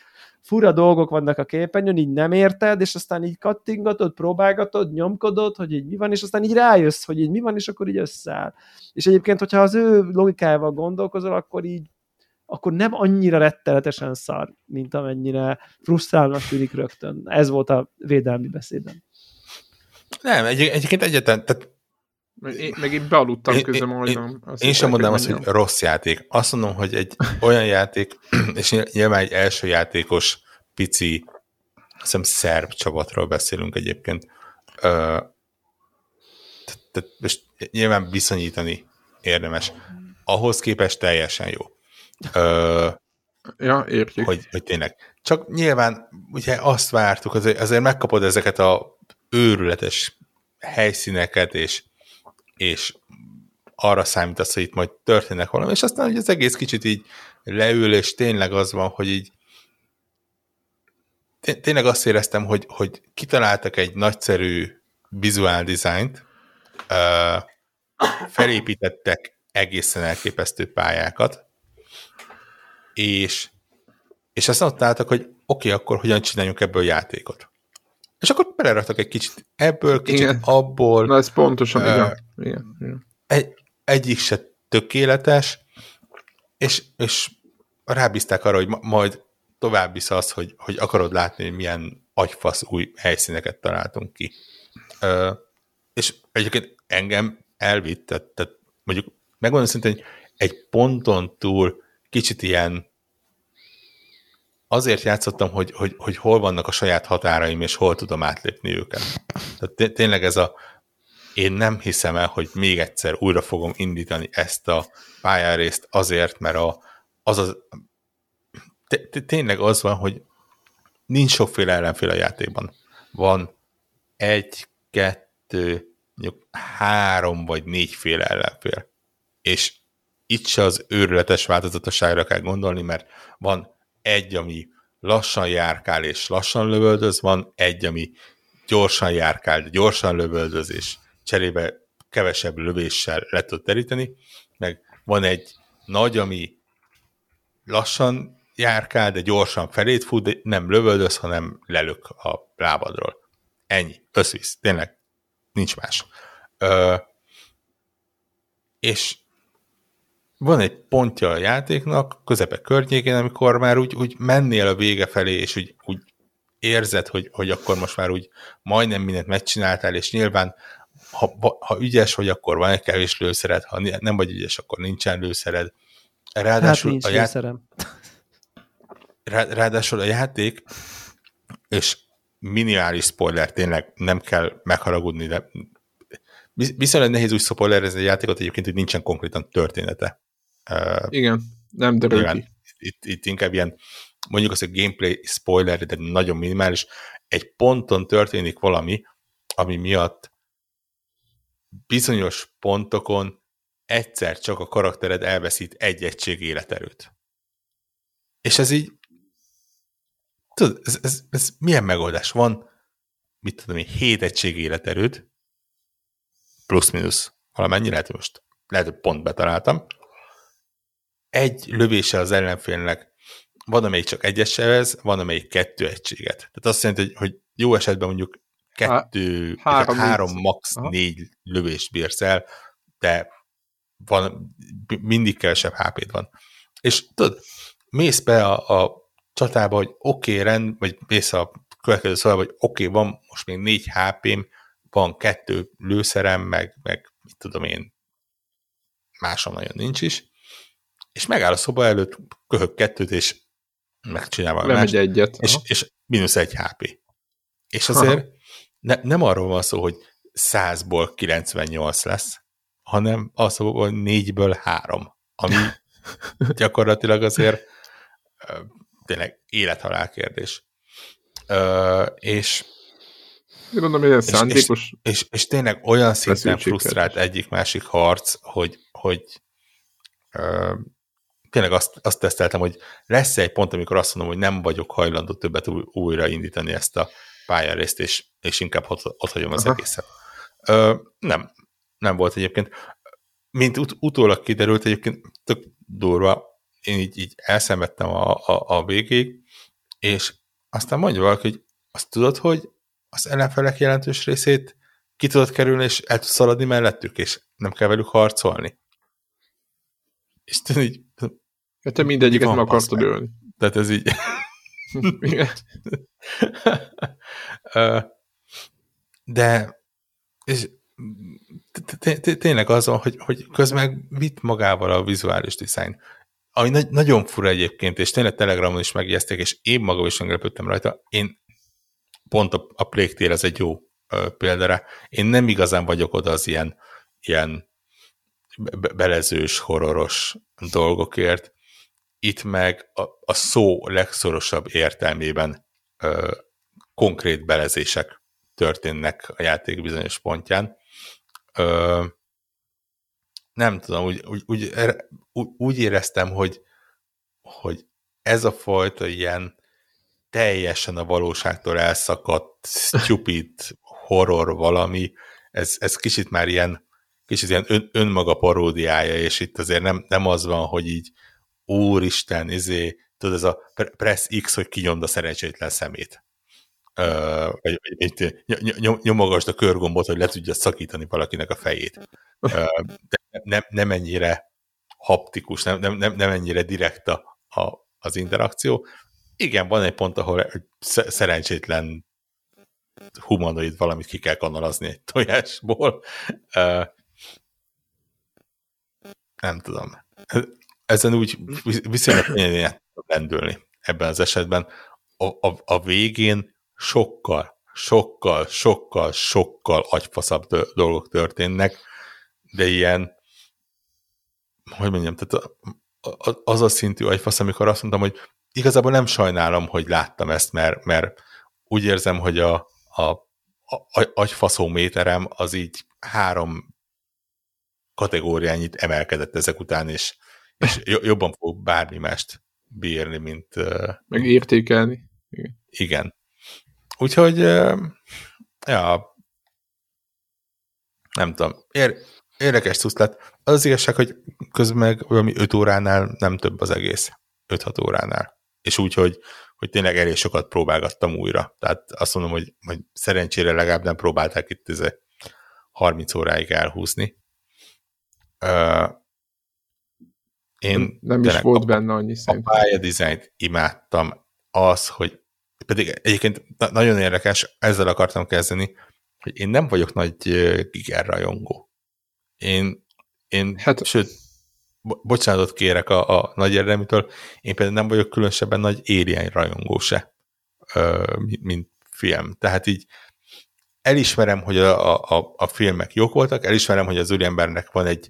fura dolgok vannak a képernyőn, így nem érted, és aztán így kattingatod, próbálgatod, nyomkodod, hogy így mi van, és aztán így rájössz, hogy így mi van, és akkor így összeáll. És egyébként, hogyha az ő logikájával gondolkozol, akkor így akkor nem annyira rettenetesen szar, mint amennyire frusztrálnak tűnik rögtön. Ez volt a védelmi beszédem. Nem, egy, egyébként egyetlen, tehát én, meg én bealudtam Én- közben én- majdnem. Azt én sem mondanám azt, hogy rossz játék. Azt mondom, hogy egy olyan játék, [CLEARS THROAT] és ny- nyilván egy első játékos pici, azt hiszem szerb csapatról beszélünk egyébként. Ö, tehát- most nyilván viszonyítani érdemes. Ahhoz képest teljesen jó. Ö, Ja, értjük. hogy, hogy tényleg. Csak nyilván ugye azt vártuk, azért, azért megkapod ezeket a őrületes helyszíneket, és, és arra számítasz, hogy itt majd történnek valami, és aztán hogy az egész kicsit így leül, és tényleg az van, hogy így té- tényleg azt éreztem, hogy, hogy kitaláltak egy nagyszerű visual dizájnt, felépítettek egészen elképesztő pályákat, és, és azt ott álltak, hogy oké, okay, akkor hogyan csináljunk ebből játékot. És akkor beleraktak egy kicsit ebből, kicsit Igen. Abból, Na ez pontosan, igen. igen. igen. egy, egyik se tökéletes, és, és rábízták arra, hogy ma- majd tovább visz az, hogy, hogy akarod látni, hogy milyen agyfasz új helyszíneket találtunk ki. Ö, és egyébként engem elvitt, tehát, tehát mondjuk megmondom szintén, hogy egy ponton túl kicsit ilyen azért játszottam, hogy, hogy, hogy hol vannak a saját határaim, és hol tudom átlépni őket. Tehát té- tényleg ez a én nem hiszem el, hogy még egyszer újra fogom indítani ezt a pályárészt azért, mert a, az, az tényleg az van, hogy nincs sokféle ellenfél a játékban. Van egy, kettő, három vagy négyféle ellenfél. És itt se az őrületes változatosságra kell gondolni, mert van egy, ami lassan járkál és lassan lövöldöz, van egy, ami gyorsan járkál, de gyorsan lövöldöz, és cserébe kevesebb lövéssel le tud teríteni, meg van egy nagy, ami lassan járkál, de gyorsan felét fut, de nem lövöldöz, hanem lelök a lábadról. Ennyi. Összvisz. Tényleg. Nincs más. Ö, és van egy pontja a játéknak, közepe környékén, amikor már úgy, úgy mennél a vége felé, és úgy, úgy érzed, hogy, hogy akkor most már úgy majdnem mindent megcsináltál, és nyilván ha, ha ügyes vagy, akkor van egy kevés lőszered, ha nem vagy ügyes, akkor nincsen lőszered. Ráadásul hát a játék, [LAUGHS] ráadásul a játék, és minimális spoiler, tényleg nem kell megharagudni, de viszonylag nehéz úgy spoilerezni a játékot egyébként, hogy nincsen konkrétan története. Igen, nem derül ki. Itt, itt inkább ilyen, mondjuk az, hogy gameplay spoiler, de nagyon minimális. Egy ponton történik valami, ami miatt bizonyos pontokon egyszer csak a karaktered elveszít egy egység életerőt. És ez így, tudod, ez, ez, ez milyen megoldás van? Mit tudom én, hét egység életerőt, plusz-minusz, valamennyi, lehet, hogy most lehet, hogy pont betaláltam. Egy lövése az ellenfélnek van, amelyik csak egyet sevez, van, amelyik kettő egységet. Tehát azt jelenti, hogy, hogy jó esetben mondjuk kettő, Há, három, három max. Aha. négy lövést bírsz el, de van, mindig kevesebb hp van. És tudod, mész be a, a csatába, hogy oké, okay, rend, vagy mész a következő szóval, hogy oké, okay, van most még négy HP-m, van kettő lőszerem, meg, meg mit tudom én, másom nagyon nincs is, és megáll a szoba előtt, köhög kettőt, és megcsinál valami egyet. És, és mínusz egy HP. És azért ne, nem arról van szó, hogy 100-ból 98 lesz, hanem az, hogy 4-ből 3, ami [LAUGHS] gyakorlatilag azért tényleg élethalál kérdés. és Gondolom, hogy ez szándékos. És, és, és, tényleg olyan szinten frusztrált egyik-másik harc, hogy, hogy tényleg azt, azt teszteltem, hogy lesz egy pont, amikor azt mondom, hogy nem vagyok hajlandó többet új, újra indítani ezt a pályarészt, és, és inkább ott, ott hagyom az Aha. egészet. Uh, nem, nem volt egyébként. Mint ut- utólag kiderült, egyébként tök durva, én így, így elszenvedtem a, a, a végéig, és aztán mondja valaki, hogy azt tudod, hogy az ellenfelek jelentős részét ki tudod kerülni, és el tudsz szaladni mellettük, és nem kell velük harcolni. És te így... Ja, te mindegyiket meg akartad ölni. Tehát ez így... [LAUGHS] De és tényleg az van, hogy, hogy közben vitt magával a vizuális dizájn. Ami nagyon fura egyébként, és tényleg Telegramon is megjegyezték, és én magam is meglepődtem rajta. Én pont a, a Plague az egy jó ö, példára. Én nem igazán vagyok oda az ilyen, ilyen belezős, horroros dolgokért. Itt meg a, a szó legszorosabb értelmében ö, konkrét belezések történnek a játék bizonyos pontján. Ö, nem tudom, úgy, úgy, úgy, úgy éreztem, hogy, hogy ez a fajta ilyen teljesen a valóságtól elszakadt, stupid horror valami, ez, ez kicsit már ilyen, kicsit ilyen ön, önmaga paródiája, és itt azért nem, nem az van, hogy így úristen, izé, tudod, ez a press X, hogy kinyomd a szerencsétlen szemét. Uh, vagy, vagy nyom, nyomogasd a körgombot, hogy le tudja szakítani valakinek a fejét. Uh, de nem, nem ennyire haptikus, nem, nem, nem ennyire direkt a, a, az interakció, igen, van egy pont, ahol szerencsétlen humanoid valamit ki kell kanalazni egy tojásból. Uh, nem tudom. Ezen úgy viszonylag könnyen lendülni ebben az esetben. A, a, a végén sokkal, sokkal, sokkal, sokkal agyfaszabb dolgok történnek, de ilyen, hogy mondjam, tehát az a szintű agyfasz, amikor azt mondtam, hogy igazából nem sajnálom, hogy láttam ezt, mert, mert úgy érzem, hogy a, a, a agyfaszóméterem az így három kategóriányit emelkedett ezek után, és, és jobban fog bármi mást bírni, mint... Meg értékelni. Igen. igen. Úgyhogy, ja, nem tudom, ér, érdekes szusz lett. Az, az igazság, hogy közben meg valami 5 óránál nem több az egész. 5-6 óránál. És úgy, hogy, hogy tényleg elég sokat próbálgattam újra. Tehát azt mondom, hogy, hogy szerencsére legalább nem próbálták itt 30 óráig elhúzni. Én nem is volt a, benne annyi szerintem. A pályadizájnt imádtam. Az, hogy pedig egyébként nagyon érdekes, ezzel akartam kezdeni, hogy én nem vagyok nagy Giger rajongó. Én, én hát, sőt, bocsánatot kérek a, a nagy érdeműtől, én például nem vagyok különösebben nagy Alien rajongó se, ö, mint, mint film. Tehát így elismerem, hogy a, a, a filmek jók voltak, elismerem, hogy az úriembernek van egy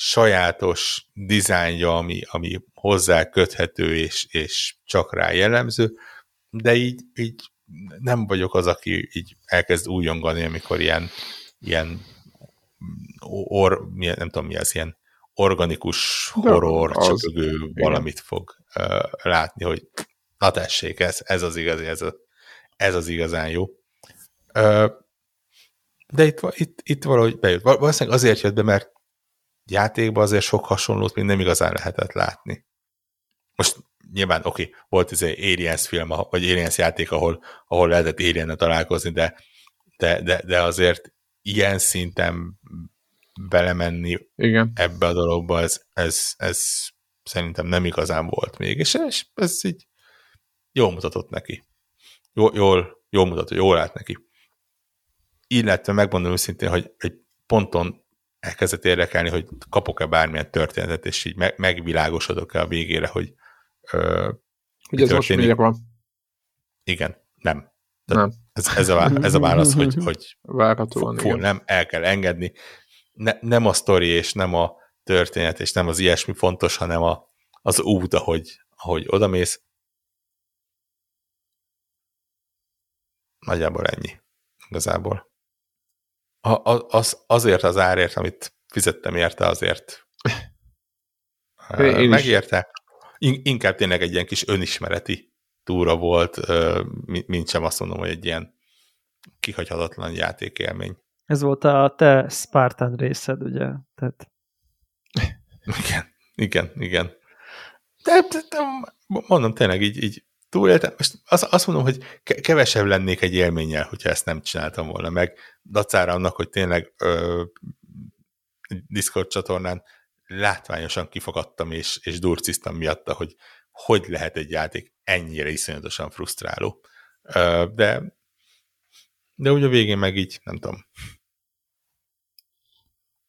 sajátos dizájnja, ami, ami hozzá köthető és, és csak rá jellemző, de így, így nem vagyok az, aki így elkezd újongani, amikor ilyen, ilyen or, nem tudom mi az, ilyen organikus horror, csöpögő valamit fog uh, látni, hogy na tessék, ez, ez az igazi, ez, a, ez az igazán jó. Uh, de itt, itt, itt valahogy bejött. Valószínűleg azért jött be, mert játékban azért sok hasonlót még nem igazán lehetett látni. Most nyilván oké, okay, volt ez egy Aliens film, vagy Aliens játék, ahol, ahol lehetett alien találkozni, de, de, de, de azért ilyen szinten belemenni Igen. ebbe a dologba, ez, ez, ez szerintem nem igazán volt még, és ez, ez így jól mutatott neki. Jól, jól, jól mutatott, jól lát neki. Illetve megmondom őszintén, hogy egy ponton elkezdett érdekelni, hogy kapok-e bármilyen történetet, és így megvilágosodok-e a végére, hogy ö, hogy ez most van? Igen, nem. nem. Ez, ez, a, ez a válasz, hogy, [LAUGHS] hogy Várhatóan, fú, nem, el kell engedni. Ne, nem a sztori és nem a történet, és nem az ilyesmi fontos, hanem a, az út, ahogy, ahogy odamész. Nagyjából ennyi. Igazából. A, az, azért az árért, amit fizettem érte, azért [LAUGHS] Én megérte. Is. Inkább tényleg egy ilyen kis önismereti túra volt, mint sem azt mondom, hogy egy ilyen kihagyhatatlan játékélmény. Ez volt a te Spartan részed, ugye? Tehát... Igen, igen, igen. De, de, de mondom, tényleg így, így túléltem. Most azt, azt mondom, hogy kevesebb lennék egy élménnyel, hogyha ezt nem csináltam volna meg. Dacára annak, hogy tényleg ö, Discord csatornán látványosan kifogadtam és, és durciztam miatta, hogy hogy lehet egy játék ennyire iszonyatosan frusztráló. Ö, de de úgy a végén meg így, nem tudom.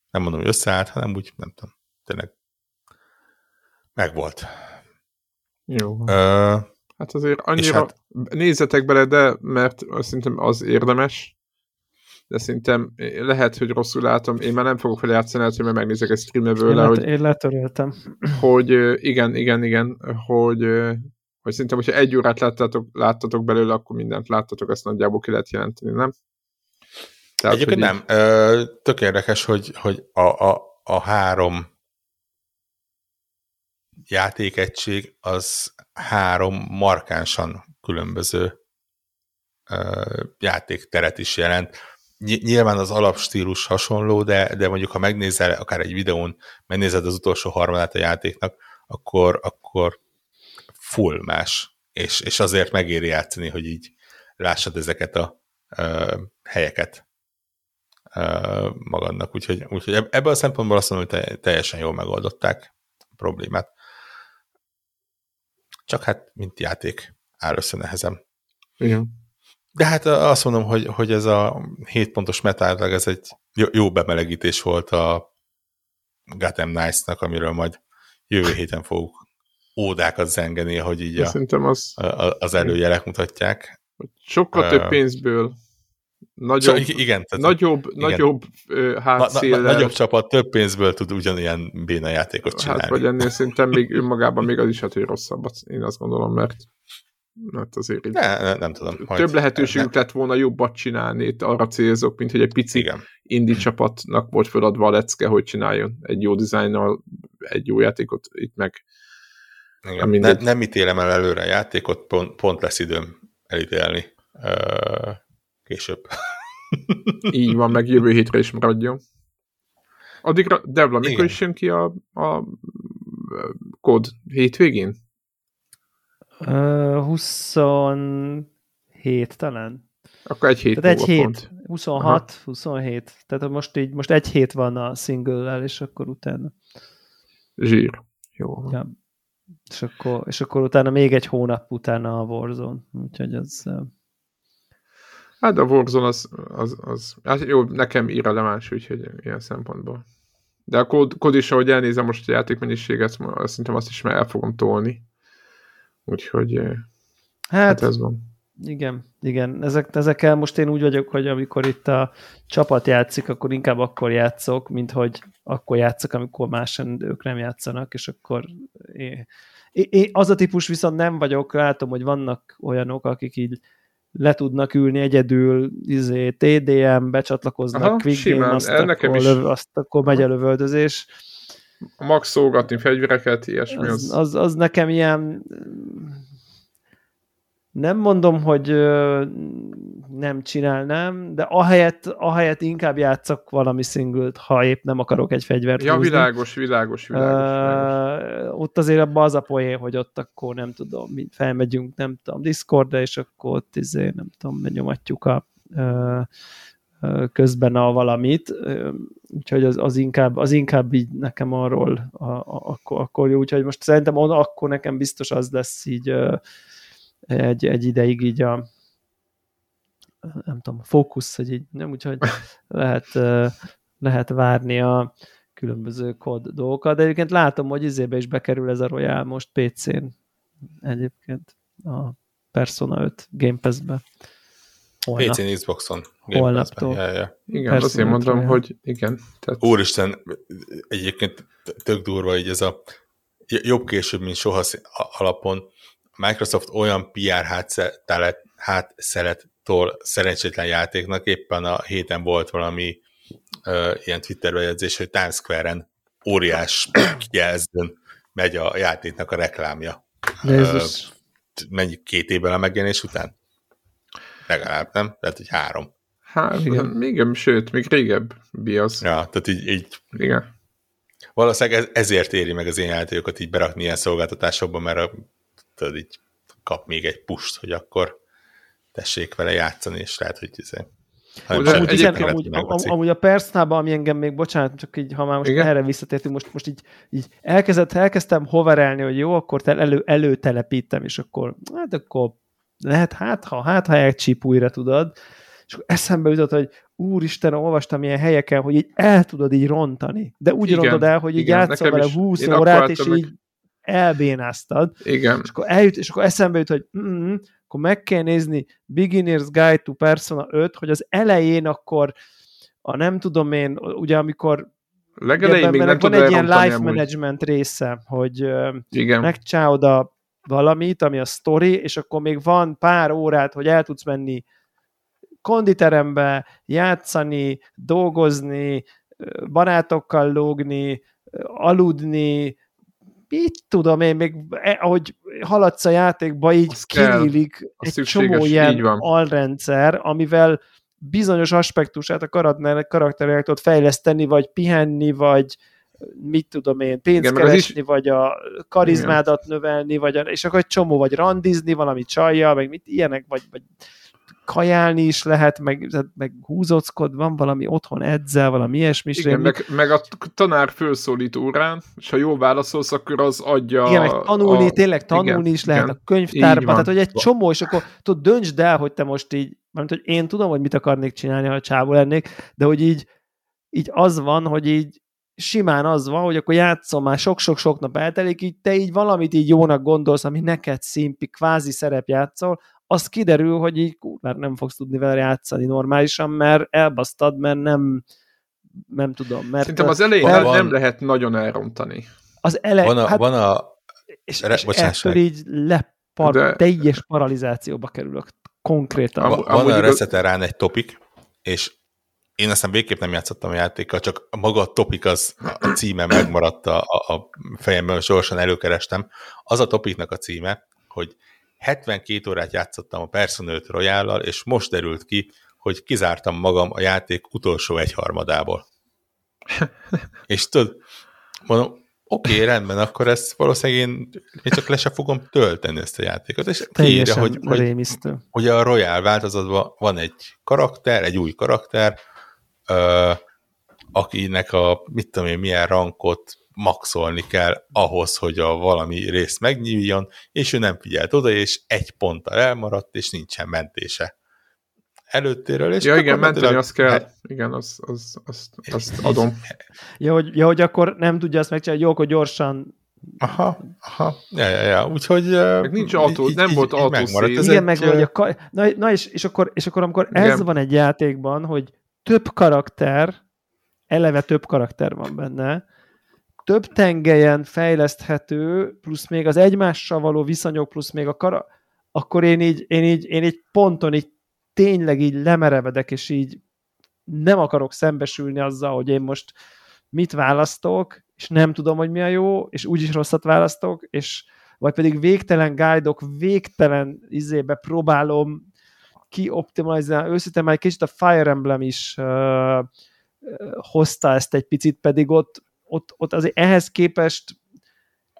Nem mondom, hogy összeállt, hanem úgy, nem tudom. Tényleg megvolt. Jó. Ö, Hát azért annyira hát... nézzetek bele, de mert szerintem az érdemes, de szerintem lehet, hogy rosszul látom, én már nem fogok fel játszani, hát, hogy már megnézek egy streameből, én, hogy, én letöröltem. Hogy igen, igen, igen, hogy, hogy szerintem, hogyha egy órát láttatok, láttatok belőle, akkor mindent láttatok, ezt nagyjából ki lehet jelenteni, nem? Tehát, Egyébként nem. Ö, tök érdekes, hogy, hogy a, a, a három játékegység az három markánsan különböző játékteret is jelent. Nyilván az alapstílus hasonló, de, de mondjuk ha megnézel akár egy videón, megnézed az utolsó harmadát a játéknak, akkor, akkor full más. És, és azért megéri játszani, hogy így lássad ezeket a uh, helyeket magadnak. Úgyhogy, úgyhogy ebből a szempontból azt mondom, hogy teljesen jól megoldották a problémát. Csak hát, mint játék, áll össze nehezen. Igen. De hát azt mondom, hogy, hogy ez a 7 pontos metállag, ez egy jó bemelegítés volt a Gotham Knights-nak, amiről majd jövő héten fogunk ódákat zengeni, hogy így a, az, a, az előjelek mutatják. Sokkal több pénzből nagyobb, Csak igen, tehát, nagyobb, igen. nagyobb hátszéllel... Na, na, nagyobb csapat több pénzből tud ugyanilyen béna játékot csinálni. Hát vagy ennél szerintem még [LAUGHS] önmagában még az is hát, hogy rosszabbat, én azt gondolom, mert Hát azért ne, ne, nem tudom. Több lehetőségük lett volna jobbat csinálni, arra célzok, mint hogy egy pici Igen. indie csapatnak volt feladva a lecke, hogy csináljon egy jó dizájnnal egy jó játékot, itt meg Igen. Ne, nem ítélem el előre a játékot, pont, pont lesz időm elítélni uh, később. Így van, meg jövő hétre is maradjon. Addigra, Devla, mikor Igen. is jön ki a, a kód? Hétvégén? 27 talán. Akkor egy hét Tehát egy hét, pont. 26, Aha. 27. Tehát most így, most egy hét van a single és akkor utána. Zsír. Jó. Ja. És akkor, és akkor utána még egy hónap utána a Warzone. Úgyhogy az... Hát a Warzone az, az, az, az jó, nekem irreleváns, úgyhogy ilyen szempontból. De a kód, kód is, ahogy elnézem most a játékmennyiséget, szerintem azt is már el fogom tolni. Úgyhogy hát, hát ez van. Igen, igen. Ezek, ezekkel most én úgy vagyok, hogy amikor itt a csapat játszik, akkor inkább akkor játszok, mint hogy akkor játszok, amikor máson ők nem játszanak, és akkor én, én, az a típus viszont nem vagyok, látom, hogy vannak olyanok, akik így le tudnak ülni egyedül, izé, TDM, becsatlakoznak, Aha, Quick Game, azt, akkor, is... löv, azt akkor megy a lövöldözés. Maxolgatni fegyvereket, ilyesmi az... Az, az, az nekem ilyen nem mondom, hogy nem csinálnám, de ahelyett, ahelyett inkább játszok valami singlet, ha épp nem akarok egy fegyvert Ja, húzni. világos, világos, világos, uh, Ott azért abban az a poén, hogy ott akkor nem tudom, mi felmegyünk, nem tudom, Discordra, és akkor ott izé, nem tudom, nyomatjuk a uh, közben a valamit, úgyhogy az, az, inkább, az inkább így nekem arról a, a, akkor, akkor jó, úgyhogy most szerintem on, akkor nekem biztos az lesz így egy, egy ideig így a nem tudom, fókusz, hogy így, nem, úgyhogy lehet, lehet várni a különböző kód dolgokat, de egyébként látom, hogy izébe is bekerül ez a Royal most PC-n egyébként a Persona 5 Game Pass-be. Holnap. PC-n, Xboxon. Holnaptól. Ja, ja. Igen, Persze, azt én mondom, hogy igen. Tehát... Úristen, egyébként tök durva így ez a jobb később, mint soha alapon Microsoft olyan PR hátszelettől szerencsétlen játéknak éppen a héten volt valami uh, ilyen Twitter bejegyzés, hogy Times Square-en óriás [COUGHS] jelzőn megy a játéknak a reklámja. Uh, mennyi két évvel a megjelenés után? Legalább, nem? Tehát, hogy három. Hát, igen, igen sőt, még régebb BIOS. Ja, tehát így, így igen. Valószínűleg ez, ezért éri meg az én játékokat így berakni ilyen szolgáltatásokba, mert a, tudod, így kap még egy pust, hogy akkor tessék vele játszani, és lehet, hogy ez amúgy, igen, amúgy, amúgy a Persnában, ami engem még, bocsánat, csak így, ha már most igen? erre visszatértünk, most, most így, így elkezdett, elkezdtem hoverelni, hogy jó, akkor te elő, előtelepítem, és akkor, hát akkor lehet, hát ha, hát ha elcsíp újra, tudod, és akkor eszembe jutott, hogy úristen, olvastam ilyen helyeken, hogy így el tudod így rontani, de úgy igen, rontod el, hogy így játszol vele 20 órát, és meg... így elbénáztad. Igen. És akkor, eljut, és akkor eszembe jut, hogy mm, akkor meg kell nézni Beginner's Guide to Persona 5, hogy az elején akkor a nem tudom én, ugye amikor Legelején még nem van egy ilyen life management része, hogy Igen. megcsinálod a valamit, ami a story, és akkor még van pár órát, hogy el tudsz menni konditerembe, játszani, dolgozni, barátokkal lógni, aludni, így tudom én, még eh, ahogy haladsz a játékba, így kinyílik egy csomó ilyen alrendszer, amivel bizonyos aspektusát a karakterek tudod fejleszteni, vagy pihenni, vagy mit tudom én, pénzt Igen, keresni, is... vagy a karizmádat Igen. növelni, vagy a, és akkor egy csomó, vagy randizni valami csajja, meg mit ilyenek, vagy, vagy kajálni is lehet, meg, meg húzocskod, van valami otthon edzel, valami ilyesmi. Igen, meg, meg, a tanár fölszólít órán, és ha jól válaszolsz, akkor az adja... Igen, meg tanulni, a... tényleg tanulni igen, is lehet igen. a könyvtárban, tehát hogy egy csomó, és akkor tudod, döntsd el, hogy te most így, mert hogy én tudom, hogy mit akarnék csinálni, ha csávó lennék, de hogy így, így az van, hogy így simán az van, hogy akkor játszom már sok-sok-sok nap eltelik, így te így valamit így jónak gondolsz, ami neked szimpi, kvázi szerep játszol, az kiderül, hogy így már nem fogsz tudni vele játszani normálisan, mert elbasztad, mert nem nem tudom. Mert Szerintem az elején van, nem van, lehet nagyon elrontani. Az elején, van a, hát, van a és, és ettől így lepar, De... teljes paralizációba kerülök. Konkrétan. Van, van a Reseterán egy topik, és én aztán végképp nem játszottam a játékkal, csak maga a topik az a címe megmaradt a, a fejemben, sorsan előkerestem. Az a topiknak a címe, hogy 72 órát játszottam a Persona 5 royal és most derült ki, hogy kizártam magam a játék utolsó egyharmadából. [LAUGHS] és tudod, mondom, oké, okay, rendben, akkor ezt valószínűleg én, én csak le se fogom tölteni ezt a játékot. És kiírja, hogy, hogy, hogy a Royal változatban van egy karakter, egy új karakter, ö, akinek a, mit tudom én, milyen rankot maxolni kell ahhoz, hogy a valami rész megnyíljon, és ő nem figyelt oda, és egy ponttal elmaradt, és nincsen mentése előttéről. És ja, igen, menteni azt kell. Hát, igen, azt, az, az, azt adom. [LAUGHS] Ja hogy, ja, hogy akkor nem tudja azt megcsinálni, hogy jó, akkor gyorsan Aha, aha, ja, ja, ja. úgyhogy... Meg nincs autó, így, nem így, volt autó Igen, meg hogy a ka... na, na és, és, akkor, és akkor amikor igen. ez van egy játékban, hogy több karakter, eleve több karakter van benne, több tengelyen fejleszthető, plusz még az egymással való viszonyok, plusz még a kara, akkor én így, én így, én így ponton így tényleg így lemerevedek, és így nem akarok szembesülni azzal, hogy én most mit választok, és nem tudom, hogy mi a jó, és úgyis rosszat választok, és vagy pedig végtelen guide-ok, végtelen izébe próbálom kioptimalizálni. Őszintén már egy kicsit a Fire Emblem is uh, hozta ezt egy picit, pedig ott, ott, ott azért ehhez képest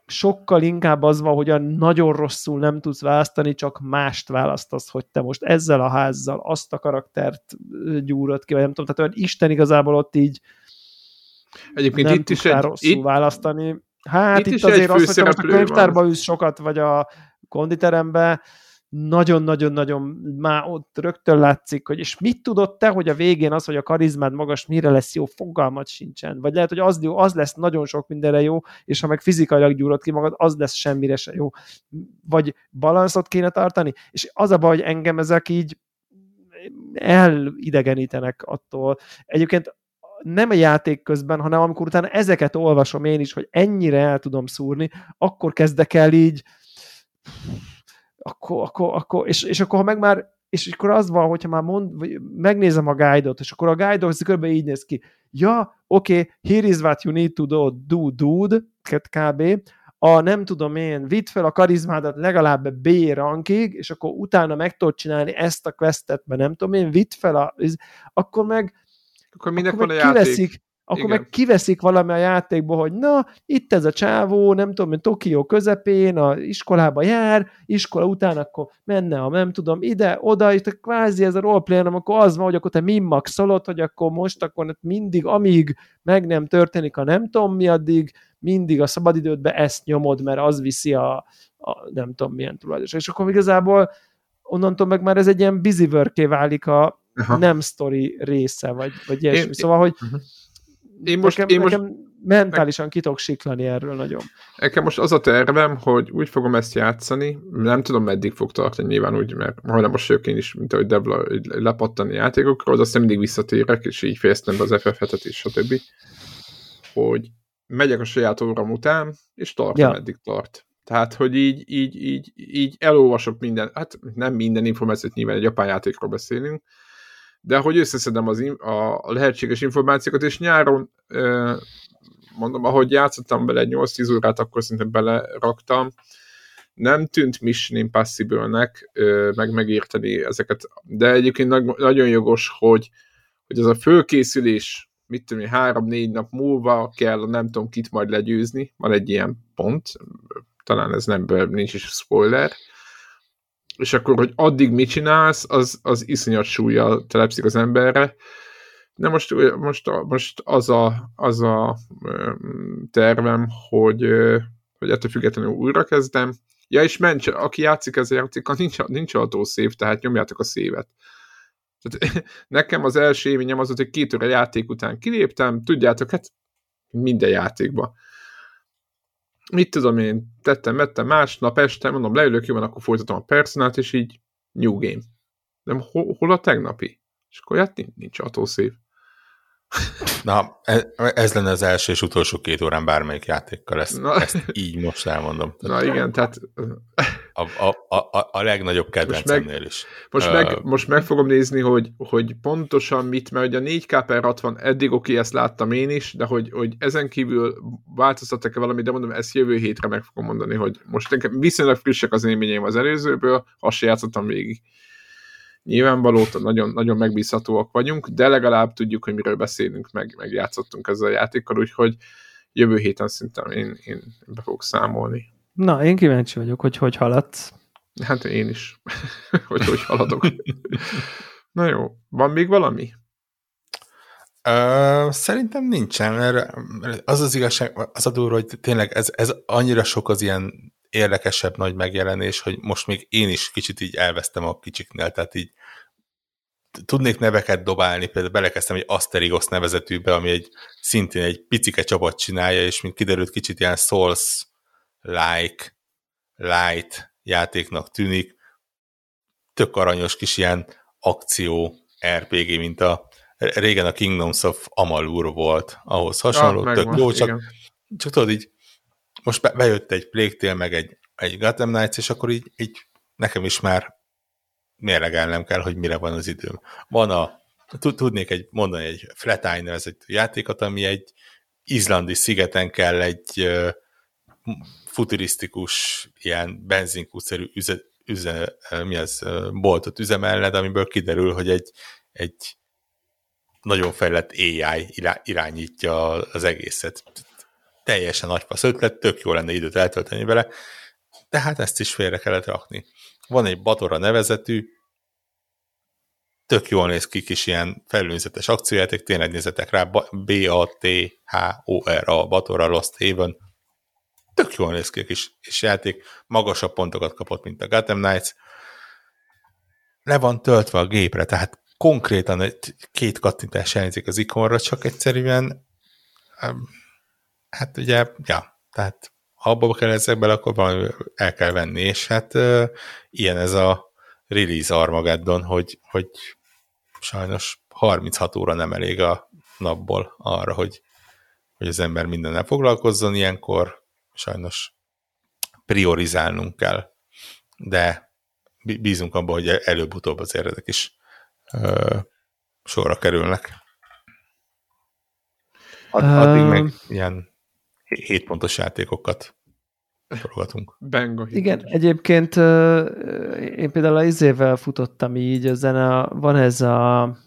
sokkal inkább az van, hogy nagyon rosszul nem tudsz választani, csak mást választasz, hogy te most ezzel a házzal azt a karaktert gyúrod ki, vagy nem tudom, tehát olyan Isten igazából ott így Egyébként nem itt is egy, rosszul itt, választani. Hát itt, itt azért az, hogy most a könyvtárba ülsz sokat, vagy a konditerembe, nagyon-nagyon-nagyon már ott rögtön látszik, hogy és mit tudod te, hogy a végén az, hogy a karizmád magas, mire lesz jó, fogalmat sincsen. Vagy lehet, hogy az, jó, az lesz nagyon sok mindenre jó, és ha meg fizikailag gyúrod ki magad, az lesz semmire se jó. Vagy balanszot kéne tartani, és az a baj, hogy engem ezek így elidegenítenek attól. Egyébként nem a játék közben, hanem amikor utána ezeket olvasom én is, hogy ennyire el tudom szúrni, akkor kezdek el így akkor, akkor, akkor és, és akkor ha meg már és akkor az van, hogyha már mond, vagy megnézem a guide-ot, és akkor a guide ot kb. így néz ki. Ja, oké, okay, here is what you need to do, do dude, kb. A nem tudom én, vidd fel a karizmádat legalább B rankig, és akkor utána meg tudod csinálni ezt a questet, mert nem tudom én, vidd fel a... Akkor meg, akkor, van a játék? Kiveszik, akkor Igen. meg kiveszik valami a játékból, hogy na, itt ez a csávó, nem tudom, mint Tokió közepén, a iskolába jár, iskola után akkor menne a nem tudom, ide, oda, és kvázi ez a roleplay, hanem akkor az van, hogy akkor te mimmaxolod, hogy akkor most akkor mindig, amíg meg nem történik a nem tudom mi, addig mindig a szabadidődbe ezt nyomod, mert az viszi a, a nem tudom milyen tulajdonos. És akkor igazából onnantól meg már ez egy ilyen busy válik a Aha. nem story része, vagy, vagy ilyesmi. Én, szóval, hogy uh-huh én most, nekem, én most nekem mentálisan ki tudok siklani erről nagyon. Nekem most az a tervem, hogy úgy fogom ezt játszani, nem tudom meddig fog tartani nyilván úgy, mert hajlamos most én is, mint ahogy Debla, lepattani játékokról, de aztán mindig visszatérek, és így fejeztem be az FF7-et és stb. Hogy megyek a saját óram után, és tartom, ja. eddig tart. Tehát, hogy így, így, így, így elolvasok minden, hát nem minden információt, nyilván egy japán játékról beszélünk, de hogy összeszedem az, a lehetséges információkat, és nyáron mondom, ahogy játszottam bele egy 8-10 órát, akkor szerintem beleraktam, nem tűnt Mission Impossible-nek meg megírtani ezeket, de egyébként nagyon jogos, hogy, hogy az a fölkészülés, mit tudom én, három-négy nap múlva kell, nem tudom kit majd legyőzni, van egy ilyen pont, talán ez nem, nincs is spoiler, és akkor, hogy addig mit csinálsz, az, az iszonyat súlya telepszik az emberre. De most, most, most az, a, az a tervem, hogy, hogy ettől függetlenül újra kezdem. Ja, és mencs, aki játszik ezzel játszik, nincs, nincs szép, tehát nyomjátok a szévet. Tehát, [LAUGHS] nekem az első élményem az volt, hogy két óra játék után kiléptem, tudjátok, hát minden játékban mit tudom én, tettem, vettem másnap este, mondom, leülök, jó van, akkor folytatom a personát, és így New Game. Nem, hol, hol a tegnapi? És akkor jött, nincs, nincs autószív. Na, ez, ez lenne az első és utolsó két órán bármelyik játékkal, ezt, Na. ezt így most elmondom. Na igen, tehát... A, a, a, a legnagyobb kedvencemnél is. Most, uh, meg, most meg fogom nézni, hogy, hogy pontosan mit, mert ugye a 4K per 60 eddig oké, ezt láttam én is, de hogy, hogy ezen kívül változtattak-e valamit, de mondom, ezt jövő hétre meg fogom mondani, hogy most nekem viszonylag frissek az élményeim az előzőből, azt se játszottam végig nyilvánvaló, nagyon, nagyon megbízhatóak vagyunk, de legalább tudjuk, hogy miről beszélünk, meg, meg játszottunk ezzel a játékkal, úgyhogy jövő héten szerintem én, én be fogok számolni. Na, én kíváncsi vagyok, hogy hogy haladsz. Hát én is, [LAUGHS] hogy hogy haladok. Na jó, van még valami? Uh, szerintem nincsen, mert az az igazság, az a durva, hogy tényleg ez, ez annyira sok az ilyen érdekesebb nagy megjelenés, hogy most még én is kicsit így elvesztem a kicsiknél, tehát így tudnék neveket dobálni, például belekezdtem egy Asterigos nevezetűbe, ami egy szintén egy picike csapat csinálja, és mint kiderült, kicsit ilyen Souls-like, light játéknak tűnik. Tök aranyos kis ilyen akció RPG, mint a régen a Kingdoms of Amalur volt, ahhoz hasonló, ah, tök jó, csak, csak tudod így most be, bejött egy Plague meg egy, egy Gotham Knights, és akkor így, így nekem is már mérlegelnem kell, hogy mire van az időm. Van a, tudnék egy, mondani egy Flat nevezetű játékot, ami egy izlandi szigeten kell egy uh, futurisztikus, ilyen benzinkúszerű üze, üze, mi az, boltot üzemelled, amiből kiderül, hogy egy, egy nagyon fejlett AI irányítja az egészet teljesen nagyfasz ötlet, tök jó lenne időt eltölteni vele, tehát ezt is félre kellett rakni. Van egy Batora nevezetű, tök jól néz ki kis ilyen felülnézetes akciójáték, tényleg nézzetek rá, B-A-T-H-O-R-A, Batora Lost Haven, tök jól néz ki a kis, kis játék, magasabb pontokat kapott, mint a Gotham Knights, le van töltve a gépre, tehát konkrétan egy, két kattintás hiányzik az ikonra, csak egyszerűen hát ugye, ja, tehát ha abba kell ezek bele, akkor valami el kell venni, és hát uh, ilyen ez a release Armageddon, hogy, hogy sajnos 36 óra nem elég a napból arra, hogy, hogy az ember mindennel foglalkozzon, ilyenkor sajnos priorizálnunk kell, de bízunk abban, hogy előbb-utóbb az ezek is uh, sorra kerülnek. Ad, addig uh, meg ilyen 7 pontos játékokat forgatunk. Benga Igen, egyébként én például az izével futottam így, ezen a, van ez a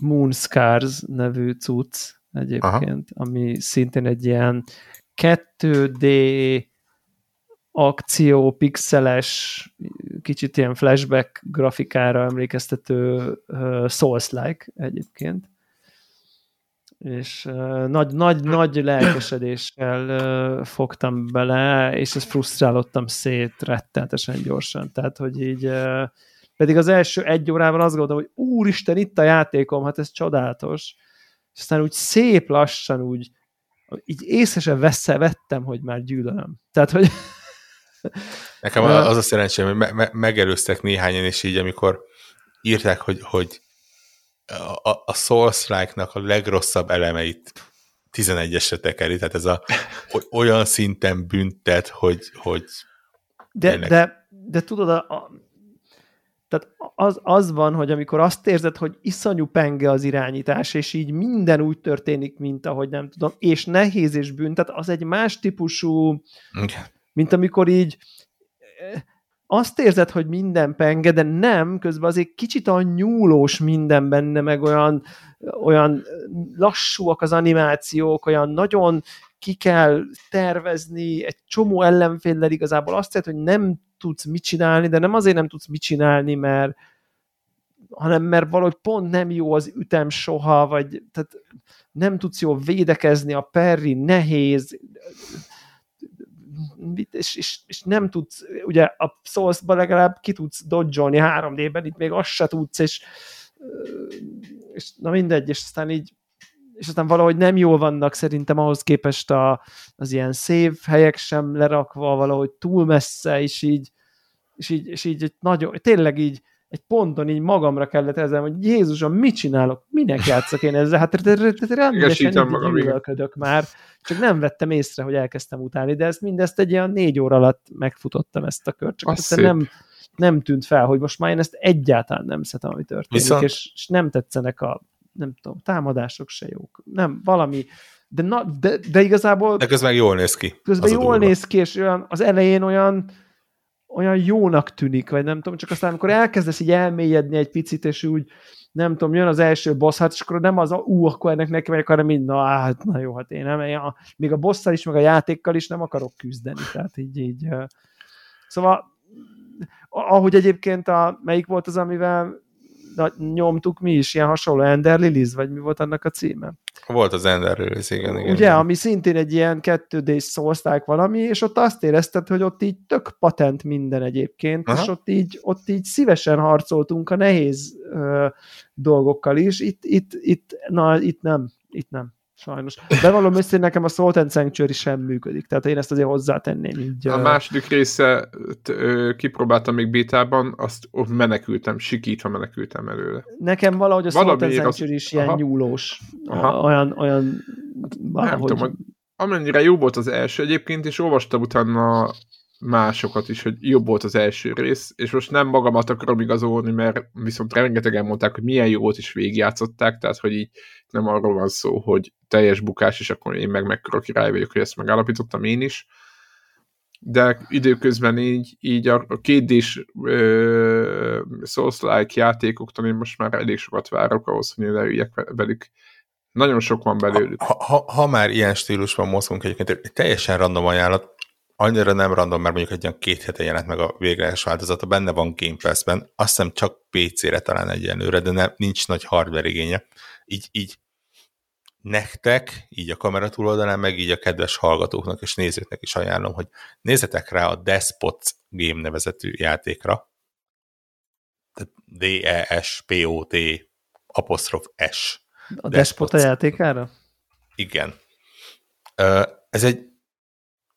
Moon Scars nevű cucc egyébként, Aha. ami szintén egy ilyen 2D akció, pixeles, kicsit ilyen flashback grafikára emlékeztető uh, Souls-like egyébként és uh, nagy, nagy, nagy lelkesedéssel uh, fogtam bele, és ezt frusztrálottam szét rettenetesen gyorsan. Tehát, hogy így uh, pedig az első egy órában azt gondolom, hogy úristen, itt a játékom, hát ez csodálatos. És aztán úgy szép lassan úgy így észre vesse, vettem, hogy már gyűlölöm. Tehát, hogy Nekem az a szerencsém, hogy me- me- megelőztek néhányan, és így amikor írták, hogy, hogy a, a Souls-like-nak a legrosszabb elemeit 11-esre tekeri, tehát ez a olyan szinten büntet, hogy, hogy de, de, de tudod, a, a, tehát az, az van, hogy amikor azt érzed, hogy iszonyú penge az irányítás, és így minden úgy történik, mint ahogy nem tudom, és nehéz és büntet, az egy más típusú, mint amikor így azt érzed, hogy minden penge, de nem, közben azért kicsit a nyúlós minden benne, meg olyan, olyan lassúak az animációk, olyan nagyon ki kell tervezni, egy csomó ellenféllel igazából azt jelenti, hogy nem tudsz mit csinálni, de nem azért nem tudsz mit csinálni, mert hanem mert valahogy pont nem jó az ütem soha, vagy tehát nem tudsz jól védekezni, a perri nehéz, és, és, és nem tudsz, ugye a souls legalább ki tudsz dodge 3D-ben, itt még azt se tudsz, és, és na mindegy, és aztán így és aztán valahogy nem jól vannak szerintem ahhoz képest a, az ilyen szép helyek sem lerakva, valahogy túl messze, és így és így, és így nagyon, tényleg így egy ponton így magamra kellett ezzel, hogy Jézusom, mit csinálok? Minek játszok én ezzel? Hát rendesen így már, csak nem vettem észre, hogy elkezdtem utálni, de ezt mindezt egy ilyen négy óra alatt megfutottam ezt a kört, csak nem, nem tűnt fel, hogy most már én ezt egyáltalán nem szeretem, ami történik, Viszont... és, és nem tetszenek a nem tudom, támadások se jók. Nem, valami, de, na, de, de igazából... De közben jól néz ki. Közben jól néz ki, és olyan, az elején olyan olyan jónak tűnik, vagy nem tudom, csak aztán amikor elkezdesz így elmélyedni egy picit, és úgy, nem tudom, jön az első boss, hát és akkor nem az, ú, akkor ennek neki megyek, hanem mind, na, hát, na jó, hát én nem, ja, még a bosszal is, meg a játékkal is nem akarok küzdeni, tehát így, így. Szóval, ahogy egyébként a, melyik volt az, amivel nyomtuk mi is, ilyen hasonló Ender Lilies, vagy mi volt annak a címe? Volt az Ender Lilies, igen, igen. Ugye, igen. ami szintén egy ilyen 2D szózták valami, és ott azt érezted, hogy ott így tök patent minden egyébként, Aha. és ott így, ott így szívesen harcoltunk a nehéz ö, dolgokkal is, itt, itt, itt, na, itt nem, itt nem sajnos. Bevallom össze, nekem a Salt and Sanctuary sem működik, tehát én ezt azért hozzátenném. Így, a második része kipróbáltam még bétában, azt ott menekültem, sikítva menekültem előle. Nekem valahogy a Salt and Sanctuary az... is ilyen Aha. nyúlós, Aha. olyan, olyan valahogy... Nem tudom, amennyire jó volt az első egyébként, és olvastam utána másokat is, hogy jobb volt az első rész, és most nem magamat akarom igazolni, mert viszont rengetegen mondták, hogy milyen jót is végigjátszották, tehát hogy így nem arról van szó, hogy teljes bukás, és akkor én meg mekkora király vagyok, hogy ezt megállapítottam én is, de időközben így, így a, a kétdés Souls-like játékoktól én most már elég sokat várok ahhoz, hogy leüljek velük. Nagyon sok van belőlük. Ha, ha, ha már ilyen stílusban mozgunk egyébként, egy teljesen random ajánlat, annyira nem random, mert mondjuk egy olyan két hete jelent meg a végleges változata, benne van Game Pass-ben, azt hiszem csak PC-re talán egyenlőre, de nem, nincs nagy hardware igénye. Így, így nektek, így a kamera túloldalán, meg így a kedves hallgatóknak és nézőknek is ajánlom, hogy nézzetek rá a Despot Game nevezetű játékra, D-E-S-P-O-T apostrof S. A Despot a játékára? Igen. Ez egy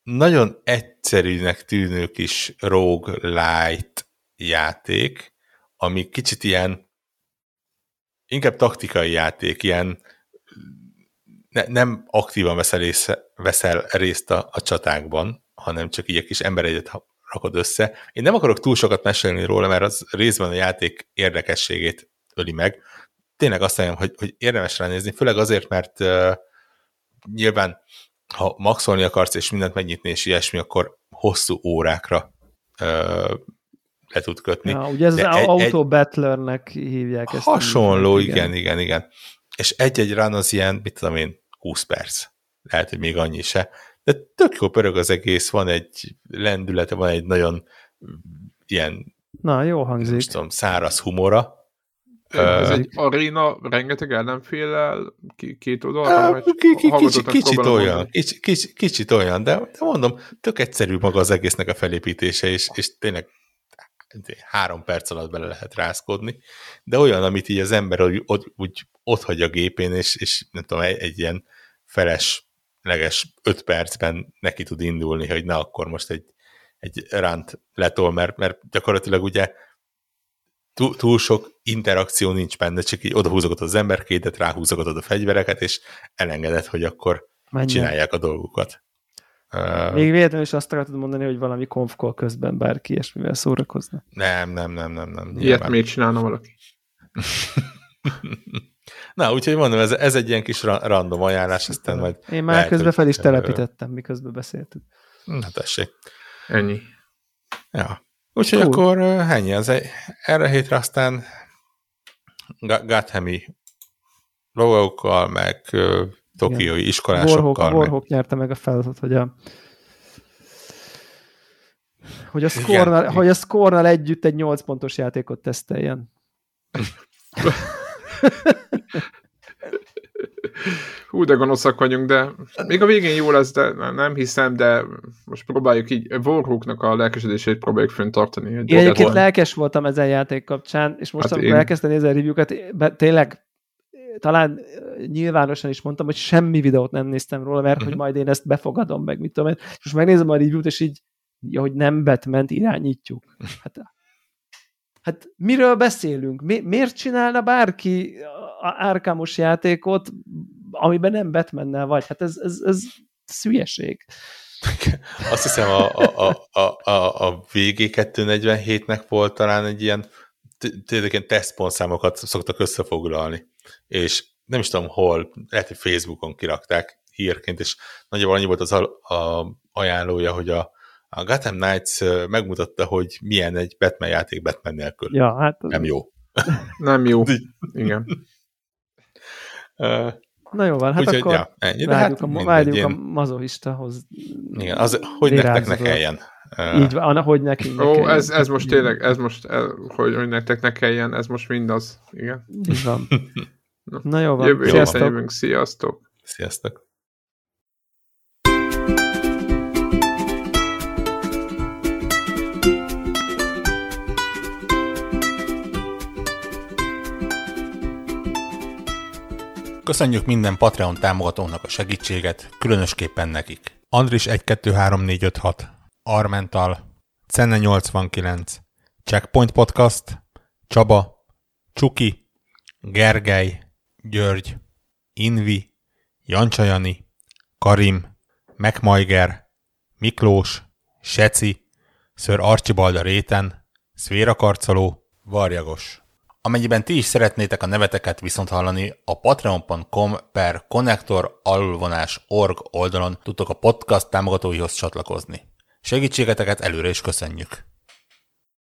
nagyon egyszerűnek tűnő kis roguelite játék, ami kicsit ilyen inkább taktikai játék, ilyen ne, nem aktívan veszel, része, veszel részt a, a csatákban, hanem csak így kis egyet rakod össze. Én nem akarok túl sokat mesélni róla, mert az részben a játék érdekességét öli meg. Tényleg azt mondjam, hogy, hogy érdemes ránézni, főleg azért, mert uh, nyilván ha maxolni akarsz és mindent megnyitni és ilyesmi, akkor hosszú órákra uh, le tud kötni. Ja, ugye ez De az egy, Auto Battlernek hívják ezt. Hasonló, igen, igen, igen, igen. És egy-egy run az ilyen, mit tudom én, 20 perc. Lehet, hogy még annyi se. De tök jó pörög az egész, van egy lendülete, van egy nagyon ilyen Na, jó hangzik. Nem tudom, száraz humora, ez egy aréna, rengeteg ellenféllel, két oldalra, kicsit, kicsit olyan, kicsit, kicsit, olyan, de, de mondom, tök egyszerű maga az egésznek a felépítése, és, és tényleg három perc alatt bele lehet rázkodni, de olyan, amit így az ember úgy, úgy ott hagy a gépén, és, és nem tudom, egy, egy ilyen felesleges öt percben neki tud indulni, hogy na, akkor most egy, egy ránt letol, mert, mert gyakorlatilag ugye túl, túl sok interakció nincs benne, csak így odahúzogatod az emberkédet, ráhúzogatod a fegyvereket, és elengedett, hogy akkor Menjen. csinálják a dolgukat. Még véletlenül is azt akartad mondani, hogy valami konfkol közben bárki ilyesmivel szórakozna. Nem, nem, nem, nem. nem Ilyet még csinálna valaki. [LAUGHS] Na, úgyhogy mondom, ez, ez egy ilyen kis random ajánlás, aztán majd... Én már lehet, közben fel is telepítettem, miközben beszéltük. Na, tessék. Ennyi. Ja. Úgyhogy cool. akkor ennyi az erre hétre aztán Gathemi logókkal, meg tokiói iskolásokkal. Warhawk, Warhawk nyerte meg a feladatot, hogy a hogy a score hogy a score együtt egy 8 pontos játékot teszteljen. [LAUGHS] Hú, de gonoszak vagyunk, de még a végén jó lesz, de nem hiszem, de most próbáljuk így, Warhawknak a lelkesedését próbáljuk fenntartani. Én egyébként van. lelkes voltam ezen játék kapcsán, és most hát amikor én... elkezdtem nézni a review-kat, tényleg talán nyilvánosan is mondtam, hogy semmi videót nem néztem róla, mert uh-huh. hogy mhm. majd én ezt befogadom meg, mit tudom én. És most megnézem a review-t, és így Ja, hogy nem batman irányítjuk. Hát, hát miről beszélünk? Mi, miért csinálna bárki árkámos játékot, amiben nem batman vagy? Hát ez, ez, ez szülyeség. Azt hiszem a, a, a, a, a VG247-nek volt talán egy ilyen tényleg ilyen tesztpontszámokat szoktak összefoglalni, és nem is tudom hol, lehet, hogy Facebookon kirakták hírként, és nagyjából annyi volt az a, a ajánlója, hogy a, a Gotham Knights megmutatta, hogy milyen egy Batman játék Batman nélkül. Ja, hát... Nem jó. Nem jó. [LAUGHS] Igen. Na jó van, hát Úgyhogy, akkor ja, ennyi, de hát a, vágyjuk ilyen... a mazohistahoz. Igen, az, hogy nektek ne kelljen. Így van, hogy nekünk ne Ó, ez, ez most tényleg, ez most, hogy, hogy nektek ne kelljen, ez most mindaz. Igen. Így van. [LAUGHS] Na, Na jó van. Jövő Sziasztok. jövünk. Sziasztok. Sziasztok. Köszönjük minden Patreon támogatónak a segítséget, különösképpen nekik. Andris 123456, Armental, Cenne 89, Checkpoint Podcast, Csaba, Csuki, Gergely, György, Invi, Jancsajani, Karim, Megmajger, Miklós, Seci, Ször Archibald réten, Szvéra Karcoló, Varjagos. Amennyiben ti is szeretnétek a neveteket viszont hallani, a patreon.com per connector org oldalon tudtok a podcast támogatóihoz csatlakozni. Segítségeteket előre is köszönjük!